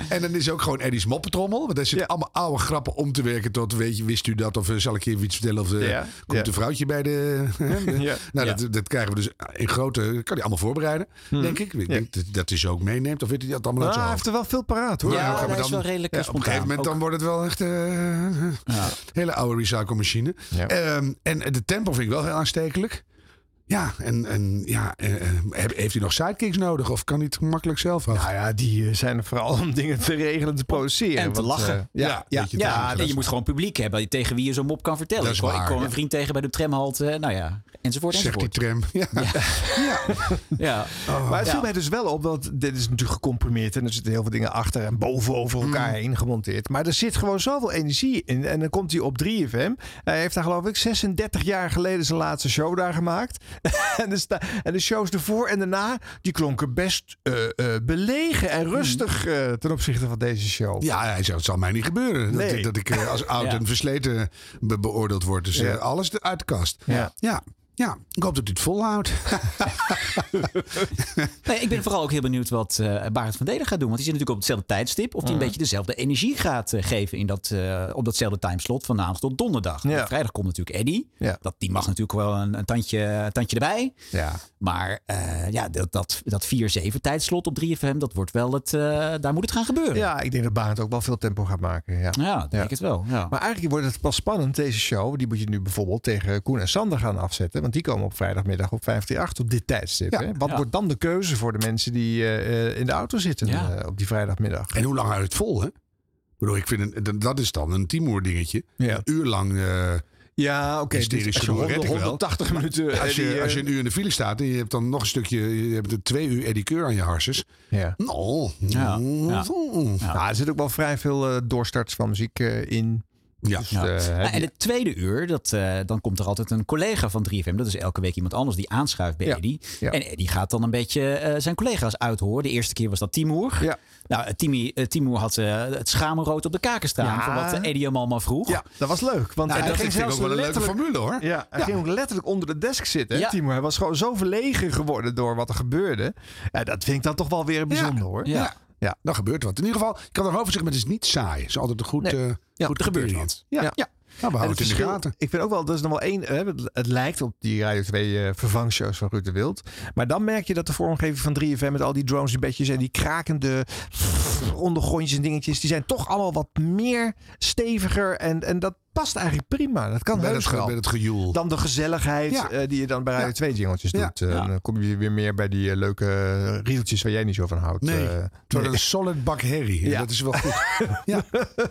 en dan is ook gewoon Eddie's moppetrommel. Want daar zitten allemaal oude grappen om te werken tot, weet je, wist u dat? Of eh, zal ik je even iets vertellen? Of eh, Ja, komt ja. een vrouwtje bij de... de- Ja. Nou, Ja. Dat, dat krijgen we dus in grote... Kan hij allemaal voorbereiden, denk ik. Ik denk dat, dat hij ze ook meeneemt. Of weet hij dat allemaal uit Nou, hij zijn heeft er wel veel paraat hoor. Ja, maar hij dan- is wel redelijk ja, eh, Op een gegeven moment dan wordt het wel echt een hele oude recyclemachine. Ja. Ehm, en de tempo vind ik wel heel aanstekelijk. Ja, en, en ja, eh, eh, heeft hij nog sidekicks nodig of kan hij het makkelijk zelf af? Nou ja, die eh, zijn er vooral om dingen te regelen, te produceren. En te want, lachen. eh, ja, ja, ja, ja, en je moet gewoon publiek hebben tegen wie je zo'n mop kan vertellen. Dat is ik, hoor- ik waar, kom ja. een vriend tegen bij de tramhalte, nou ja, enzovoort, Zegt die enzovoort. tram. Ja. Ja. maar het Ja. viel mij dus wel op, want dit is natuurlijk gecomprimeerd en er zitten heel veel dingen achter en boven over elkaar heen gemonteerd. Maar er zit gewoon zoveel energie in. En dan komt hij op 3FM. Hij heeft daar geloof ik 36 jaar geleden zijn laatste show daar gemaakt. en, de en de shows ervoor en daarna, die klonken best eh, eh, belegen en rustig eh, ten opzichte van deze show. Ja, hij zegt, het zal mij niet gebeuren. Dat, Nee. dat ik als oud Ja. en versleten be- beoordeeld word. Dus Ja. alles uit de kast. Ja. ja. Ja, ik hoop dat u het volhoudt. Nee, ik ben vooral ook heel benieuwd wat eh Barend van Delen gaat doen. Want die zit natuurlijk op hetzelfde tijdstip. Of die een beetje dezelfde energie gaat eh, geven in dat, eh, op datzelfde timeslot van maandag tot donderdag. Ja. Vrijdag komt natuurlijk Eddie. Ja. Dat, die mag natuurlijk wel een, een tandje, een tandje erbij. Ja. Maar eh, ja, dat, dat, dat 4-7 tijdslot op 3FM, dat wordt wel het, eh, daar moet het gaan gebeuren. Ja, ik denk dat Barend ook wel veel tempo gaat maken. Ja, Ja, denk ik het wel. Ja. Maar eigenlijk wordt het pas spannend, deze show. Die moet je nu bijvoorbeeld tegen Koen en Sander gaan afzetten. Want die komen op vrijdagmiddag op 538 op dit tijdstip. Ja. hè? Wat Ja. wordt dan de keuze voor de mensen die eh, eh, in de auto zitten Ja. eh, op die vrijdagmiddag? En hoe lang houdt het vol, hè? Ik bedoel, ik vind een, dat- is dan een Timur dingetje. Ja. Een uur lang eh Ja, oké. hysterisch dus als je gedoe red ik wel. 180 minuten... Als je, als je een uur in de file staat en je hebt dan nog een stukje, je hebt er twee uur Eddie Keur aan je harses. ja. Nou, Ja, ja. Nou, er zit ook wel vrij veel doorstarts van muziek in. Ja. Dus, Ja. eh, Nou, en het tweede uur, dat, eh, dan komt er altijd een collega van 3FM. Dat is elke week iemand anders die aanschuift bij Ja. Eddie. Ja. En Eddie gaat dan een beetje eh, zijn collega's uithoren. De eerste keer was dat Timur. Ja. Nou, Timmy, eh, Timur had eh, het schaamrood op de kaken staan. Ja. Van wat Eddie hem allemaal vroeg. ja, dat was leuk. Want Nou, hij dat ging vind ik zelfs ook wel een leuke formule hoor. Ja, hij Ja. ging ook letterlijk onder de desk zitten, Ja. Timo. Hij was gewoon zo verlegen geworden door wat er gebeurde. Ja, dat vind ik dan toch wel weer bijzonder, hoor. Ja. Ja. Dan gebeurt wat. In ieder geval, ik kan erover zeggen, maar het is niet saai. Het is altijd een goed, Nee. eh Ja, goed er gebeurt wat. Ja. Ja. Nou, we En houden het in de gaten. ik vind ook wel, dat is nog wel één. Het, lijkt op die Radio 2 eh, vervangshows van Ruud de Wild. Maar dan merk je dat de vormgeving van 3FM met al die drones en bedjes en die krakende ondergrondjes en dingetjes, die zijn toch allemaal wat meer steviger. En, en dat past eigenlijk prima. Dat kan Bij heus het, wel. bij het gejoel. Dan de gezelligheid Ja. eh, die je dan bij Radio Ja. 2 jingeltjes Ja. doet. Eh, Ja. Dan kom je weer meer bij die eh, leuke riedeltjes waar jij niet zo van houdt. Nee, Eh, het wordt een solid bak herrie. En Ja. Dat is wel goed. ja.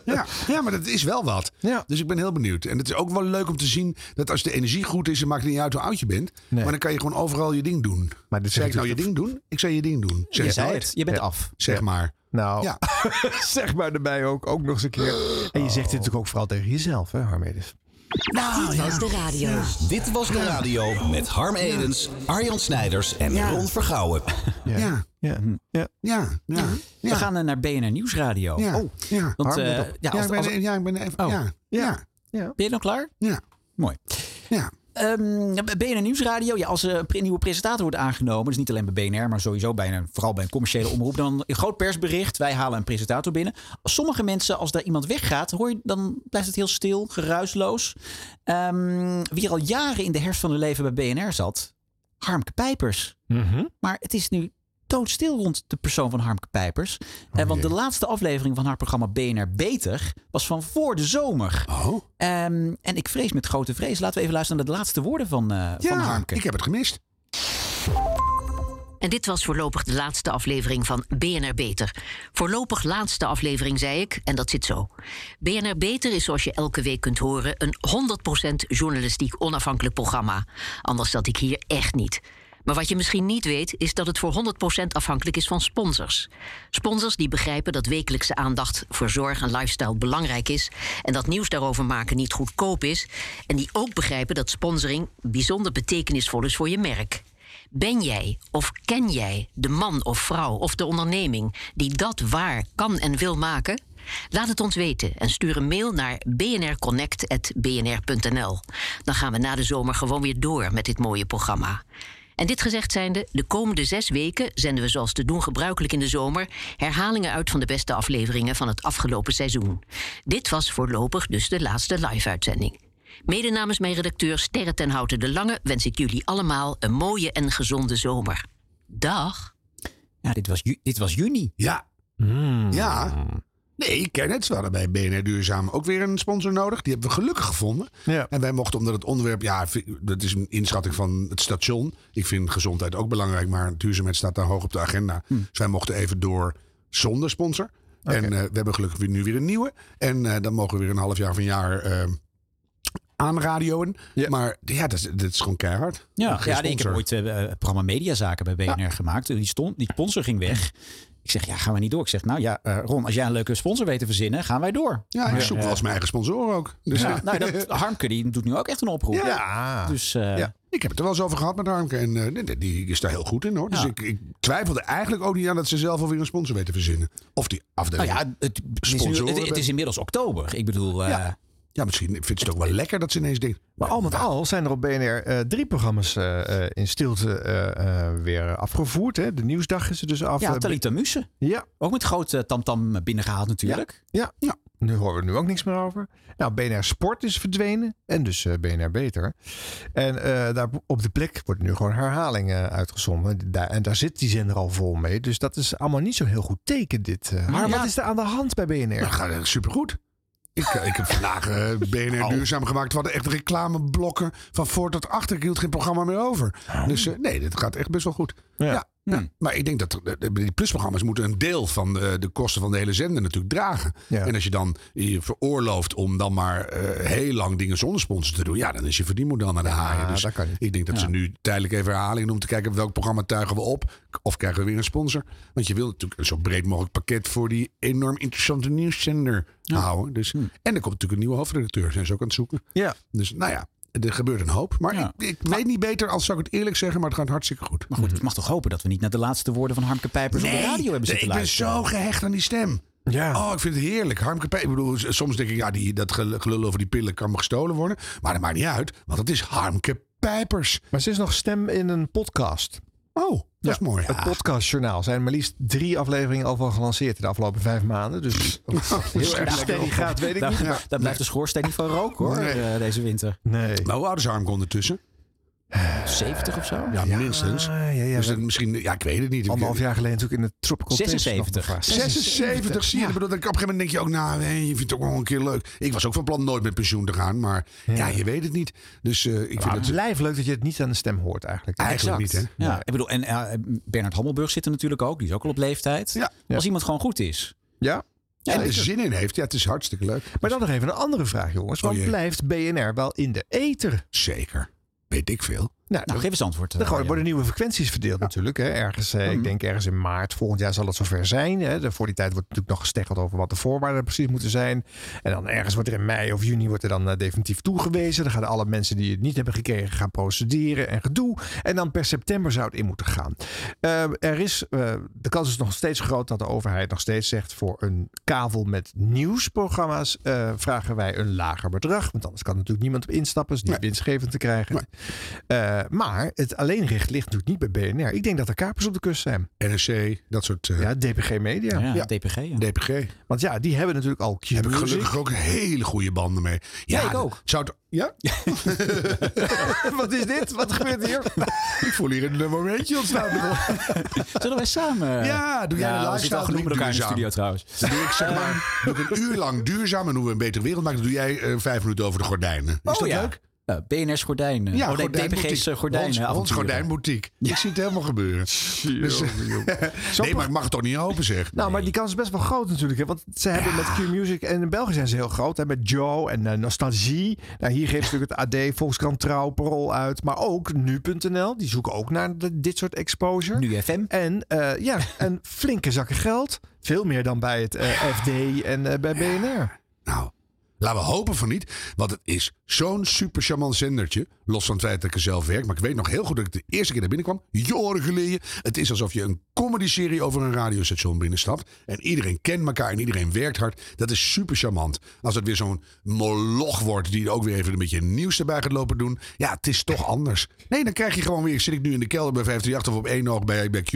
Ja. ja, maar dat is wel wat. Ja. Dus ik ben heel benieuwd. En het is ook wel leuk om te zien dat als de energie goed is, dan maakt het niet uit hoe oud je bent. Nee. Maar dan kan je gewoon overal je ding doen. Maar dit Zeg ik nou je ding doen? Ik zei je ding doen. Zeg Je het zei het. Je bent Ja. af. Zeg maar. Nou, Ja. zeg maar erbij ook, ook nog eens een keer. En je zegt dit natuurlijk ook vooral tegen jezelf, hè, Harmedes? Dit was de radio. Dit was de radio met Harm Edens, Arjan Snijders en Ja. Ron Vergouwen. Ja. Ja. Ja. ja. Ja. Ja. We gaan naar BNR Nieuwsradio. Ja. Oh, Ja. want, eh, op. ja, Ja, als, ik ben, als- ja, ik ben even. Oh. Ja. Ja. Ja. ben je nog klaar? Ja. Mooi. Ja. Ehm BNR Nieuwsradio, ja, als er een pre- nieuwe presentator wordt aangenomen, dus niet alleen bij BNR, maar sowieso bij een, vooral bij een commerciële omroep, dan een groot persbericht. Wij halen een presentator binnen. Sommige mensen, als daar iemand weggaat, hoor je, dan blijft het heel stil, geruisloos. Ehm, wie er al jaren in de herfst van hun leven bij BNR zat, Harmke Pijpers. Mhm. Maar het is nu doodstil rond de persoon van Harmke Pijpers. Eh, want de laatste aflevering van haar programma BNR Beter was van voor de zomer. Oh. Ehm, en ik vrees met grote vrees. Laten we even luisteren naar de laatste woorden van, eh van Ja, Harmke. ik heb het gemist. En dit was voorlopig de laatste aflevering van BNR Beter. Voorlopig laatste aflevering, zei ik, en dat zit zo. BNR Beter is, zoals je elke week kunt horen, een 100% journalistiek onafhankelijk programma. Anders zat ik hier echt niet. Maar wat je misschien niet weet, is dat het voor 100% afhankelijk is van sponsors. Sponsors die begrijpen dat wekelijkse aandacht voor zorg en lifestyle belangrijk is. En dat nieuws daarover maken niet goedkoop is. En die ook begrijpen dat sponsoring bijzonder betekenisvol is voor je merk. Ben jij of ken jij de man of vrouw of de onderneming die dat waar kan en wil maken? Laat het ons weten en stuur een mail naar bnrconnect.bnr.nl. Dan gaan we na de zomer gewoon weer door met dit mooie programma. En dit gezegd zijnde, de komende zes weken zenden we zoals te doen gebruikelijk in de zomer herhalingen uit van de beste afleveringen van het afgelopen seizoen. Dit was voorlopig dus de laatste live-uitzending. Mede namens mijn redacteur Sterre ten Houten de Lange wens ik jullie allemaal een mooie en gezonde zomer. Dag. Ja, dit was, ju- dit was juni. Ja. Ja. Nee, Kenneth. We hadden bij BNR Duurzaam ook weer een sponsor nodig. Die hebben we gelukkig gevonden. Ja. En wij mochten, omdat het onderwerp... Ja, dat is een inschatting van het station. Ik vind gezondheid ook belangrijk, maar duurzaamheid staat daar hoog op de agenda. Hm. Dus wij mochten even door zonder sponsor. En eh, we hebben gelukkig weer, nu weer een nieuwe. En eh, dan mogen we weer een half jaar of een jaar eh, aanradioen. Maar ja, dat is, dat is gewoon keihard. Ja, ja ik heb ooit het programma Mediazaken bij BNR gemaakt. Die, stond, die sponsor ging weg. Ik zeg, ja, gaan we niet door? Ik zeg, nou ja, eh, Ron, als jij een leuke sponsor weet te verzinnen, gaan wij door. Ja, ik zoek wel eens mijn eigen sponsoren ook. Dus, Ja, eh, nou, dat, Harmke die doet nu ook echt een oproep. Ja. Dus, eh, Ja. Ik heb het er wel eens over gehad met Harmke. En eh, die- die is daar heel goed in hoor. Dus Ja. ik, ik twijfelde eigenlijk ook niet aan dat ze zelf alweer een sponsor weten te verzinnen. Of die nou afdeling. ja, het, het, is nu- Sponsoren het, het is inmiddels oktober. Ik bedoel, eh, Ja. Ja, misschien vindt ze het ook wel lekker dat ze ineens denkt. Maar al met al zijn er op BNR eh, drie programma's eh, eh, in stilte eh, eh, weer afgevoerd. Hè? De nieuwsdag is er dus af. ja, Talita Muse. Ja. Ook met grote tamtam binnengehaald natuurlijk. Ja. ja. Nu horen we er nu ook niks meer over. Nou, BNR Sport is verdwenen. En dus eh, BNR Beter. En eh, daar op de plek wordt nu gewoon herhaling eh, uitgezonden. Daar, en daar zit die zender al vol mee. Dus dat is allemaal niet zo'n heel goed teken dit. eh. maar Ja. wat is er aan de hand bij BNR? Nou, gaat supergoed. Ik, eh, ik heb vandaag eh, BNR duurzaam gemaakt. We hadden echt reclameblokken van voor tot achter. Ik hield geen programma meer over. Dus eh, nee, dit gaat echt best wel goed. Ja. ja. Maar ik denk dat de- die plusprogramma's moeten een deel van de, de kosten van de hele zender natuurlijk dragen. Ja. En als je dan je veroorlooft om dan maar eh, heel lang dingen zonder sponsor te doen. Ja, dan is je verdienmodel naar de haaien. Dus dat kan niet. ik denk dat ze nu tijdelijk even herhaling doen om te kijken welk programma tuigen we op. Of krijgen we weer een sponsor. Want je wilt natuurlijk een zo breed mogelijk pakket voor die enorm interessante nieuwszender houden. Dus, En er komt natuurlijk een nieuwe hoofdredacteur. Zijn ze ook aan het zoeken. Ja. Dus nou ja, er gebeurt een hoop. Maar Ja. ik, ik weet niet beter als zou ik het eerlijk zeggen. Maar het gaat hartstikke goed. Maar goed, ik mag toch hopen dat we niet naar de laatste woorden van Harmke Pijpers op de radio hebben zitten ik ben luisteren. zo gehecht aan die stem. Ja. Oh, ik vind het heerlijk. Harmke Pijpers. Ik bedoel, soms denk ik, ja, die, dat gel- gelul over die pillen kan me gestolen worden. Maar dat maakt niet uit, want het is Harmke Pijpers. Maar ze is nog stem in een podcast. Oh, dat is mooi. Het podcastjournaal. zijn maar liefst drie afleveringen al van gelanceerd in de afgelopen vijf maanden. Dus heel erg steady gaat, weet ik Daar, niet. daar blijft de schoorsteen niet van roken hoor, Nee. eh, deze winter. Nee. Maar hoe oud is Harmke ondertussen? 70 of zo? Ja, minstens. ja, ja. Dus dat misschien, ja, ik weet het niet. Anderhalf jaar geleden natuurlijk in het Tropical Taste 76. nog bevraagd. 76, zie je. Ja. Ik bedoel, dat ik op een gegeven moment denk je ook, nou, nee, je vindt het ook wel een keer leuk. Ik was ook van plan nooit met pensioen te gaan, maar ja, je weet het niet. Dus eh, ik vind het blijf leuk dat je het niet aan de stem hoort eigenlijk. eigenlijk niet, hè? Ja, ik bedoel, en eh, Bernard Hammelburg zit er natuurlijk ook. Die is ook al op leeftijd. Ja. Als iemand gewoon goed is. Ja. en er zin in heeft. Ja, het is hartstikke leuk. Maar dan nog even een andere vraag, jongens. Oh Want blijft BNR wel in de ether? Zeker. Weet ik veel. Nou, Nou, geef eens antwoord. Er eh, Arjan. worden nieuwe frequenties verdeeld natuurlijk. Hè. Ergens, eh, ik denk ergens in maart. Volgend jaar zal het zover zijn. Hè. De- Voor die tijd wordt natuurlijk nog gesteggeld over wat de voorwaarden precies moeten zijn. En dan ergens wordt er in mei of juni wordt er dan eh, definitief toegewezen. Dan gaan alle mensen die het niet hebben gekregen gaan procederen en gedoe. En dan per september zou het in moeten gaan. Eh, er is, eh, de kans is nog steeds groot dat de overheid nog steeds zegt... voor een kavel met nieuwsprogramma's eh, vragen wij een lager bedrag. Want anders kan natuurlijk niemand op instappen. is niet winstgevend te krijgen. Eh, maar het alleenrecht ligt natuurlijk niet bij BNR. Ik denk dat er kapers op de kust zijn. NRC, dat soort... eh, Ja, DPG Media. Ja, DPG. ja. DPG. Want ja, die hebben natuurlijk al Q Heb ik gelukkig ook hele goede banden mee. Ja, Ja, ik ook. Zou het, ja? Wat is dit? Wat gebeurt hier? ik voel hier een momentje ontstaan. Zullen wij samen? Ja, doe jij we zitten al genoeg met elkaar in de studio trouwens. Dan doe ik zeg maar doe ik een uur lang duurzaam en hoe we een betere wereld maken. Dan doe jij eh, vijf minuten over de gordijnen. Is Oh, dat ja. leuk? Uh, BNR's gordijnen. Ja, oh, nee, gordijnboutique. DPG's. Ons, gordijnboutique. Ik zie het helemaal gebeuren. Dus, nee, maar ik mag het toch niet open zeg. Nou, maar die kans is best wel groot natuurlijk. Hè? Want ze hebben met Q Music en in België zijn ze heel groot. Hè? Met Joe en eh, Nostalgie. Nou, hier geeft natuurlijk het AD, Volkskrant Trouw, Parool uit. Maar ook Nu.nl. Die zoeken ook naar de- dit soort exposure. Nu FM. En eh, ja, een flinke zakken geld. Veel meer dan bij het eh, FD en eh, bij BNR. Nou, laten we hopen van niet. Want het is zo'n super charmant zendertje. Los van het feit dat ik er zelf werk. Maar ik weet nog heel goed dat ik de eerste keer naar binnen kwam. Jaren geleden. Het is alsof je een comedy-serie over een radiostation binnenstapt. En iedereen kent elkaar en iedereen werkt hard. Dat is super charmant. Als het weer zo'n moloch wordt die ook weer even een beetje nieuws erbij gaat lopen doen. Ja, het is toch anders. Nee, dan krijg je gewoon weer. Zit ik nu in de kelder bij 538 of op één oog bij, bij Q.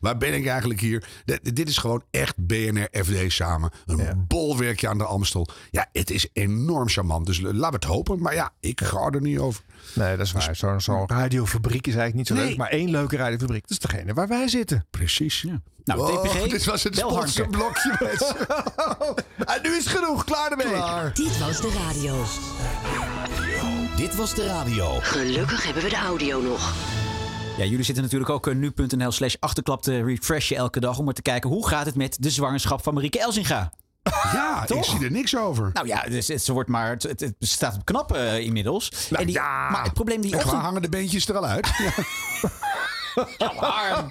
Waar ben ik eigenlijk hier? D- dit is gewoon echt BNR FD samen. Een bolwerkje aan de Amstel. Ja, het is enorm charmant. Dus laten we het hopen. Maar ja, ik ga er niet over. Nee, dat is waar. Zo'n zo'n radiofabriek is eigenlijk niet zo Nee. leuk. Maar één leuke radiofabriek. Dat is degene waar wij zitten. Precies. Ja. Nou, Oh, TPG, dit was het sponsorblokje. mensen. En nu is het genoeg. Klaar ermee. Dit was de radio. Dit was de radio. Gelukkig hebben we de audio nog. Ja, jullie zitten natuurlijk ook eh, nu.nl slash achterklap te refreshen elke dag... om maar te kijken hoe gaat het met de zwangerschap van Marieke Elzinga. Ja, ik Toch? zie er niks over. Nou ja, dus het, ze wordt maar, het, het, staat op knap eh, inmiddels. en die, Maar het probleem die En ochtend... hangen de beentjes er al uit? Nou, Harm.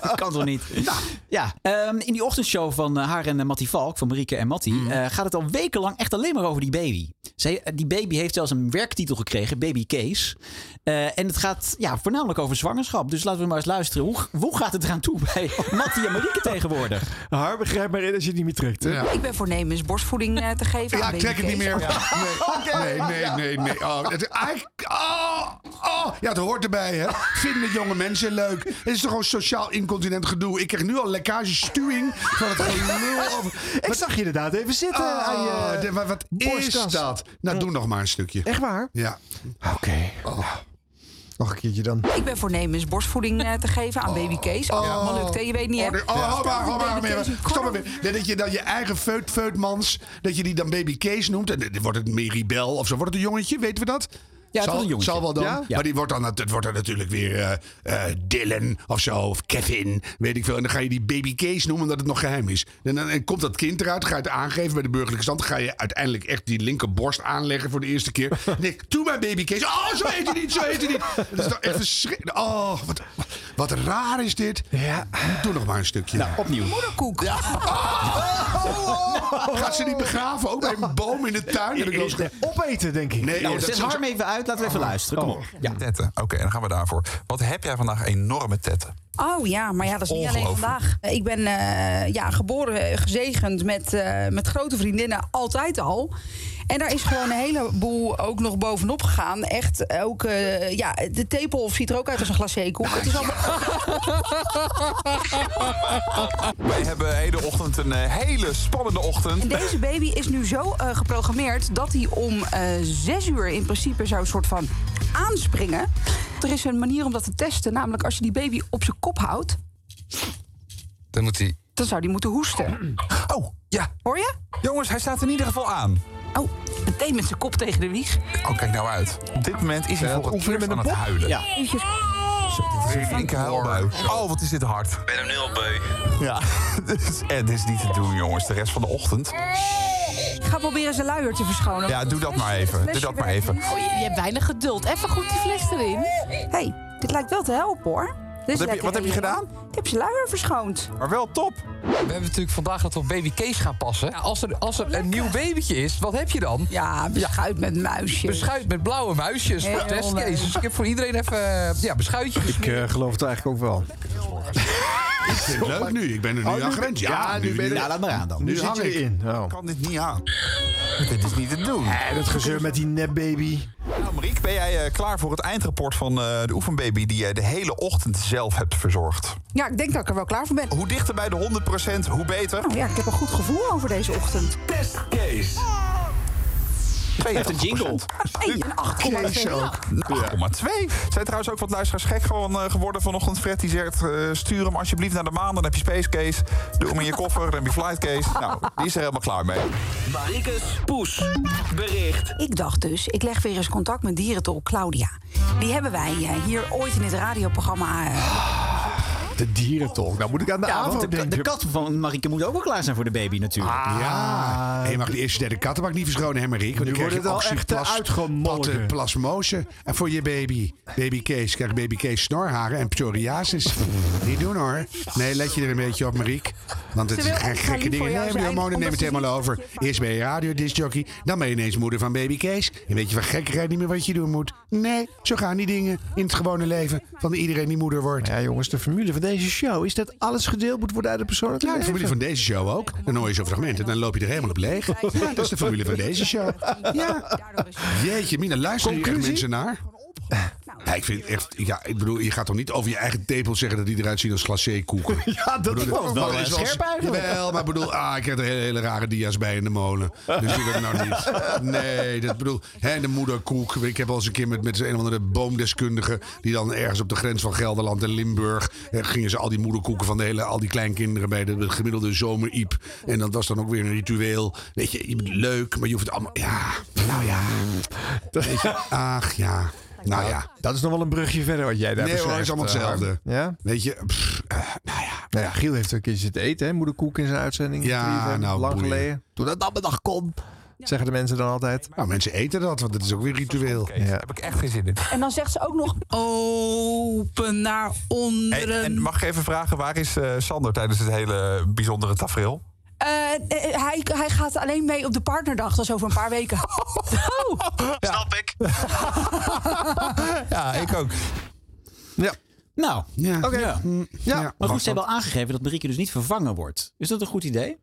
Dat kan toch niet? Ja, ehm, in die ochtendshow van eh, haar en eh, Mattie Valk, van Marieke en Mattie, Mhm. eh, gaat het al wekenlang echt alleen maar over die baby. Zij, eh, die baby heeft zelfs een werktitel gekregen, Baby Case. Eh, en het gaat ja, voornamelijk over zwangerschap. Dus laten we maar eens luisteren. Hoe, hoe gaat het eraan toe bij Mattie en Marieke tegenwoordig? Har, begrijp maar in als je het niet meer trekt. Hè? Ik ben voornemens borstvoeding eh, te geven. Ja, aan ik trek het niet meer. babykees. Nee, nee, nee, nee. Oh, het, eigenlijk- oh, oh. Ja, het hoort erbij, hè. Vinden jonge mensen leuk. Het is toch gewoon sociaal incontinent gedoe. Ik krijg nu al lekkage stuwing van het gelul over... Ik zag je inderdaad even zitten Oh, aan je de- maar wat is dat? Nou, doe nog maar een stukje. Echt waar? Ja. Oké. Nog een keertje dan. Ik ben voornemens borstvoeding eh, te geven aan baby Kees. Oh, ja. maar lukt, hè? Je weet niet, hè? Oh, oh, hou maar, hou maar, Stop maar weer. Dat je dan je eigen feut, feutmans, dat je die dan baby Kees noemt. En dan wordt het Meribel of zo. Wordt het een jongetje, weten we dat? Ja, het zal, jongetje. zal wel dan. Ja? Maar die wordt dan, het wordt dan natuurlijk weer eh, eh, Dylan of zo. Of Kevin, weet ik veel. En dan ga je die baby Kees noemen omdat het nog geheim is. En dan en komt dat kind eruit, ga je het aangeven bij de burgerlijke stand. Dan ga je uiteindelijk echt die linkerborst aanleggen voor de eerste keer. Ik, doe maar baby Kees. Oh, zo heet hij niet, zo heet hij niet. Dat is toch echt verschrikkelijk. Oh, wat, wat raar is dit. Ja. Doe nog maar een stukje. Nou, opnieuw. Moederkoek. Gaat ze niet begraven? Ook bij een boom in de tuin? Opeten, denk ik. Nee, Nou, dat zet Harm even uit. Laten we even luisteren. Kom op. Ja. Tetten. Oké, dan gaan we daarvoor. Wat heb jij vandaag enorme tetten? Oh ja, maar ja, dat is niet alleen vandaag. Ik ben eh, ja, geboren, gezegend met, eh, met grote vriendinnen altijd al. En daar is gewoon een heleboel ook nog bovenop gegaan. Echt ook, eh, ja, de tepel ziet er ook uit als een glacékoek. Het is allemaal... Wij hebben hele ochtend een hele spannende ochtend. En deze baby is nu zo geprogrammeerd dat hij om zes uur in principe zou soort van aanspringen. Er is een manier om dat te testen, namelijk als je die baby op zijn kop houdt, Dan moet hij... dan zou die moeten hoesten. Oh, ja. Hoor je? Jongens, hij staat in ieder geval aan. Oh, meteen met zijn kop tegen de wieg. Oh, kijk nou uit. Op dit moment is hij voor het eerst aan een het huilen. Ja. Eventjes. Dit is een flinke huilbui. Oh, wat is dit hard. Ik ben hem nu al beu. Ja, dit is, eh, dit is niet te doen, jongens. De rest van de ochtend. Ik ga proberen zijn luier te verschonen. Ja, doe dat maar even. Doe dat maar even. Oh, je, je hebt weinig geduld. Even goed die fles erin. Hé, hey, dit lijkt wel te helpen hoor. Is Wat heb je- wat heb je gedaan? Ik heb zijn luier verschoond. Maar wel top. We hebben natuurlijk vandaag dat we op baby Kees gaan passen. Ja, als er, als er een nieuw babytje is, wat heb je dan? Ja, beschuit met muisjes. Beschuit met blauwe muisjes voor Heel testcase. leuk. Dus ik heb voor iedereen even eh, ja, beschuitjes. Ik eh, geloof het eigenlijk ook wel. Ik vind het leuk nu. Ik ben er nu Oh, nu aan gewend. Ja, ja, nu ben je er- Ja, laat maar aan dan. Nu Nu zit hang je. Oh. Ik kan dit niet aan. Dit is niet te doen. En dat gezeur met die nepbaby. Nou, Mariek, ben jij eh, klaar voor het eindrapport van eh, de oefenbaby... die jij de hele ochtend zelf hebt verzorgd? Ja, ik denk dat ik er wel klaar voor ben. Hoe dichter bij de 100%, hoe beter. Nou ja, ik heb een goed gevoel over deze ochtend. Testcase. Hij heeft een jingle. Hey, een 8,2. Kees ook. 8,2. Zijn trouwens ook wat luisteraars gek gewoon, eh, geworden vanochtend. Fred die zegt, eh, stuur hem alsjeblieft naar de maan. Dan heb je Space Case. Doe hem in je koffer. Dan heb je Flight Case. Nou, die is er helemaal klaar mee. Marikes Poes. Bericht. Ik dacht dus, ik leg weer eens contact met dierentol Claudia. Die hebben wij eh, hier ooit in het radioprogramma... De dierentolk. Nou moet ik aan de Ja, avond de, denken. de kat van Marieke moet ook wel klaar zijn voor de baby natuurlijk. Ja. En je mag die eerste derde kattenbak niet verschonen, hè Mariek? Want Nu krijg wordt je het al echt, uitgemolken. patten, plasmose. En voor je baby, baby Kees, krijgt baby Kees snorharen en psoriasis. niet doen hoor. Nee, let je er een beetje op, Mariek. Want het zijn gekke dingen. Nee, die hormonen nemen het helemaal over. Eerst ben je radiodiscjockey, dan ben je ineens moeder van baby Kees. En weet je van gekkigheid niet meer wat je doen moet. Nee, zo gaan die dingen in het gewone leven van iedereen die moeder wordt. Ja, jongens, de formule van deze show is dat alles gedeeld moet worden uit de persoonlijke Ja, de leven. formule van deze show ook. Dan hoor je zo'n fragment en dan loop je er helemaal op leeg. Ja, dat is de formule van deze show. Ja. Jeetje, Mina, luister hier echt Conclusie? mensen naar? Ja, ik vind echt, ja, ik bedoel, je gaat toch niet over je eigen tepel zeggen dat die eruit zien als glacékoeken. Ja, dat Bedoel, was wel maar eh, is scherp eigenlijk. Jawel, maar ik bedoel, ah, ik heb er hele, hele rare dia's bij in de molen. Dus doe dat nou niet. Nee, dat bedoel, hè, de moederkoek. Ik heb al eens een keer met, met een of andere boomdeskundige, die dan ergens op de grens van Gelderland en Limburg, eh, gingen ze al die moederkoeken van de hele, al die kleinkinderen bij de, gemiddelde zomeriep. En dat was dan ook weer een ritueel. Weet je, je bent leuk, maar je hoeft het allemaal, ja, nou ja. Weet je, ach ja. Nou ja. Dat is nog wel een brugje verder wat jij daar Nee hoor, beschrijft. het is allemaal eh, hetzelfde. Ja? Weet je, pff, eh, Nou ja, Giel heeft een keertje zitten eten, hè? Moederkoek in zijn uitzending. Ja, 3FM, nou, lang boeien. geleden. Toen dat dan dag kon. Zeggen de mensen dan altijd. Nou, mensen eten dat, want dat is ook weer ritueel. Ja. Heb ik echt geen zin in. En dan zegt ze ook nog open naar onderen. Hey, en mag ik even vragen, waar is eh, Sander tijdens het hele bijzondere tafereel? Eh, eh, hij, hij gaat alleen mee op de partnerdag, dat is over een paar weken. Oh. Snap ik. ja, ik ook. Ja. Nou, ja. oké. Ja. Ja. Maar goed, ze hebben al aangegeven dat Marieke dus niet vervangen wordt. Is dat een goed idee?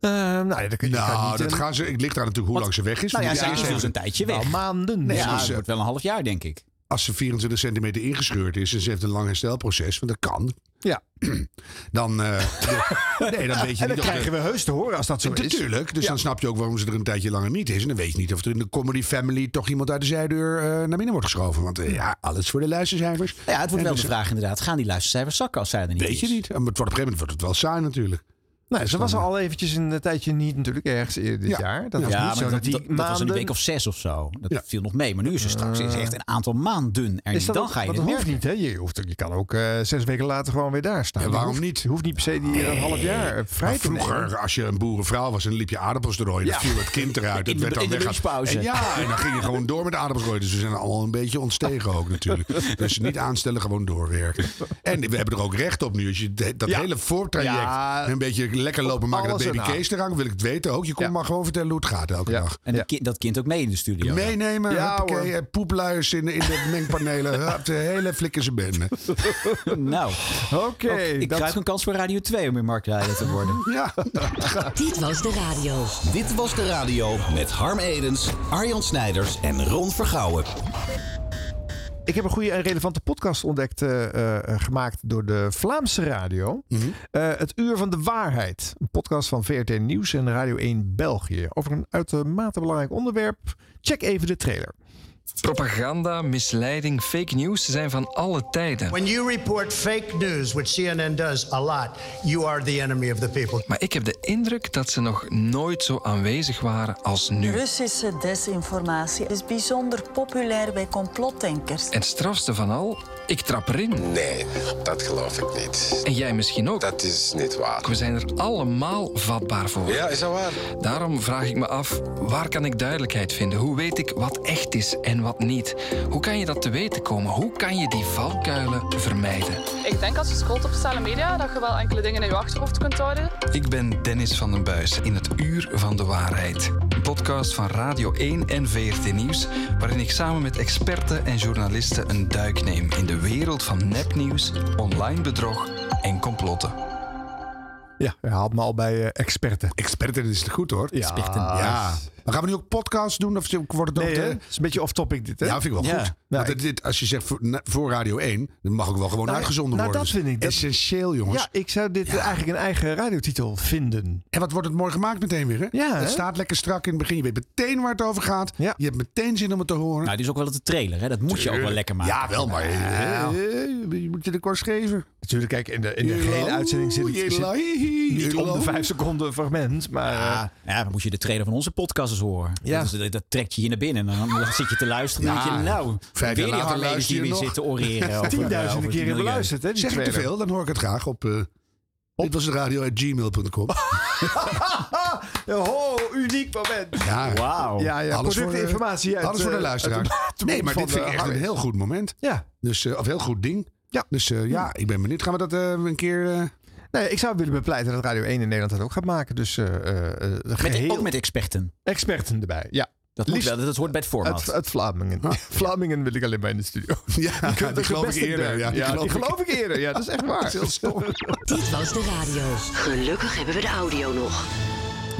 Eh, nou, ja, dat je Nou, niet, dat gaan ze, het ligt daar natuurlijk hoe lang ze weg is. Nou ja, ja, is ze dus een tijdje weg. Nou, maanden. Nee, ja, Dus, het eh, wordt wel een half jaar, denk ik. Als ze 24 centimeter ingescheurd is en ze heeft een lang herstelproces, want dat kan. Ja. Dan, eh, nee, dan weet je En dan niet krijgen we heus te horen als dat zo is. Natuurlijk, dus Ja. dan snap je ook waarom ze er een tijdje langer niet is. En dan weet je niet of er in de comedy family toch iemand uit de zijdeur eh, naar binnen wordt geschoven. Want eh, ja, alles voor de luistercijfers. Ja, het wordt En wel dus, de vraag inderdaad. Gaan die luistercijfers zakken als zij er niet Weet je is? niet. Maar het wordt op een gegeven moment wordt het wel saai natuurlijk. Nee, ze was al eventjes een tijdje niet natuurlijk ergens eerder dit Ja. jaar. Dat was ja, niet zo dat, dat die dat, dat was een maanden- week of zes of zo. Dat Ja. viel nog mee. Maar nu is er straks is echt een aantal maanden er Is niet. dat Dan ook- ga je dat hoeft niet, hè? Je, hoeft, je kan ook eh, zes weken later gewoon weer daar staan. Waarom hoeft- niet? Je hoeft niet per se die een half jaar eh, vrij te nemen. vroeger, als je een boerenvrouw was en liep je aardappels te rooien, Ja. dan viel het kind eruit. In Het de- werd dan de lunchpauze. En ja, en dan ging je gewoon door met aardappels rooien. Dus we zijn allemaal een beetje ontstegen ook natuurlijk. Dus niet aanstellen, gewoon doorwerken. En we hebben er ook recht op nu. Als je de- dat hele voortraject een beetje lekker lopen maken dat baby erna. Kees eraan, wil ik het weten ook. Je kon Ja. maar gewoon vertellen hoe het gaat elke Ja. dag. En dat kind- dat kind ook mee in de studio. Meenemen, Ja, poepluiers in, de- in de mengpanelen. De hele flikkerse bende. Nou, Oké. ik dat- krijg een kans voor Radio 2 om in marktleider te worden. Ja. Dit was de radio. Dit was de radio met Harm Edens, Arjan Snijders en Ron Vergouwen. Ik heb een goede en relevante podcast ontdekt, eh, eh, gemaakt door de Vlaamse radio. Mhm. Eh, het Uur van de Waarheid. Een podcast van VRT Nieuws en Radio 1 België. Over een uitermate belangrijk onderwerp. Check even de trailer. Propaganda, misleiding, fake news zijn van alle tijden. When you report fake news, which CNN does a lot, you are the enemy of the people. Maar ik heb de indruk dat ze nog nooit zo aanwezig waren als nu. Russische desinformatie is bijzonder populair bij complotdenkers. En het strafste van al, ik trap erin. Nee, dat geloof ik niet. En jij misschien ook. Dat is niet waar. We zijn er allemaal vatbaar voor. Ja, is dat waar? Daarom vraag ik me af, waar kan ik duidelijkheid vinden? Hoe weet ik wat echt is en wat niet? Hoe kan je dat te weten komen? Hoe kan je die valkuilen vermijden? Ik denk als je scrolt op sociale media dat je wel enkele dingen in je achterhoofd kunt houden. Ik ben Dennis van den Buis in het Uur van de Waarheid. Een podcast van Radio 1 en VRT Nieuws, waarin ik samen met experten en journalisten een duik neem in de wereld van nepnieuws, online bedrog en complotten. Ja, je haalt me al bij eh, experten. Experten is het goed hoor. Ja. Experten. Ja. Maar gaan we nu ook podcasts doen? Of wordt het ook... Nee, de- hè? Het is een beetje off-topic dit, hè? Ja, vind ik wel Ja. goed. Nou, Want dit, als je zegt voor, Radio 1, dan mag ook wel gewoon Nou, uitgezonden nou, worden. dat vind ik. Dat- Essentieel, jongens. Ja, ik zou dit eigenlijk een eigen radiotitel vinden. En wat wordt het mooi gemaakt meteen weer, hè? Ja, het hè? staat lekker strak in het begin. Je weet meteen waar het over gaat. Je hebt meteen zin om het te horen. Nou, dit is ook wel het trailer, hè? Dat moet je ook wel lekker maken. Ja, wel, maar eh, Nou. eh, je moet je de kost geven. Natuurlijk, kijk, in de, in de gehele uitzending zit, jela, zit niet om de vijf seconden fragment, maar... Ja, eh, ja, dan moet je de trailer van onze podcast horen. Ja. Dat, is- dat, dat trekt je hier naar binnen. En dan, dan zit je te luisteren. Dan denk je, nou, Vijf jaar later luister die je weer zitten oreren. Tienduizenden milieu. beluisterd, hè? Zeg ik te veel, dan hoor ik het graag op... eh dit was de radio at gmail.com. oh, uniek moment. Ja, Wauw. Ja, ja, Alles voor uit, Alles voor de eh, luisteraar. nee, maar dit vind ik echt een heel goed moment. Ja. Dus, eh, of heel goed ding. Ja. Dus eh, ja, ik ben benieuwd. Gaan we dat eh, een keer... Nee, ik zou willen bepleiten dat Radio 1 in Nederland dat ook gaat maken. Dus eh eh, eh, Met, ook met experten. experten erbij. Ja. Dat, moet Liefst wel, dat hoort bij het format. Uit, uit Vlamingen. Vlamingen wil ik alleen maar in de studio. Ja, Die, die dat is geloof ik eerder. Ja, die Ja, geloof die ik. geloof ik eerder. Ja, dat is echt waar. Dat is heel stom. Dit was de radio. Gelukkig hebben we de audio nog.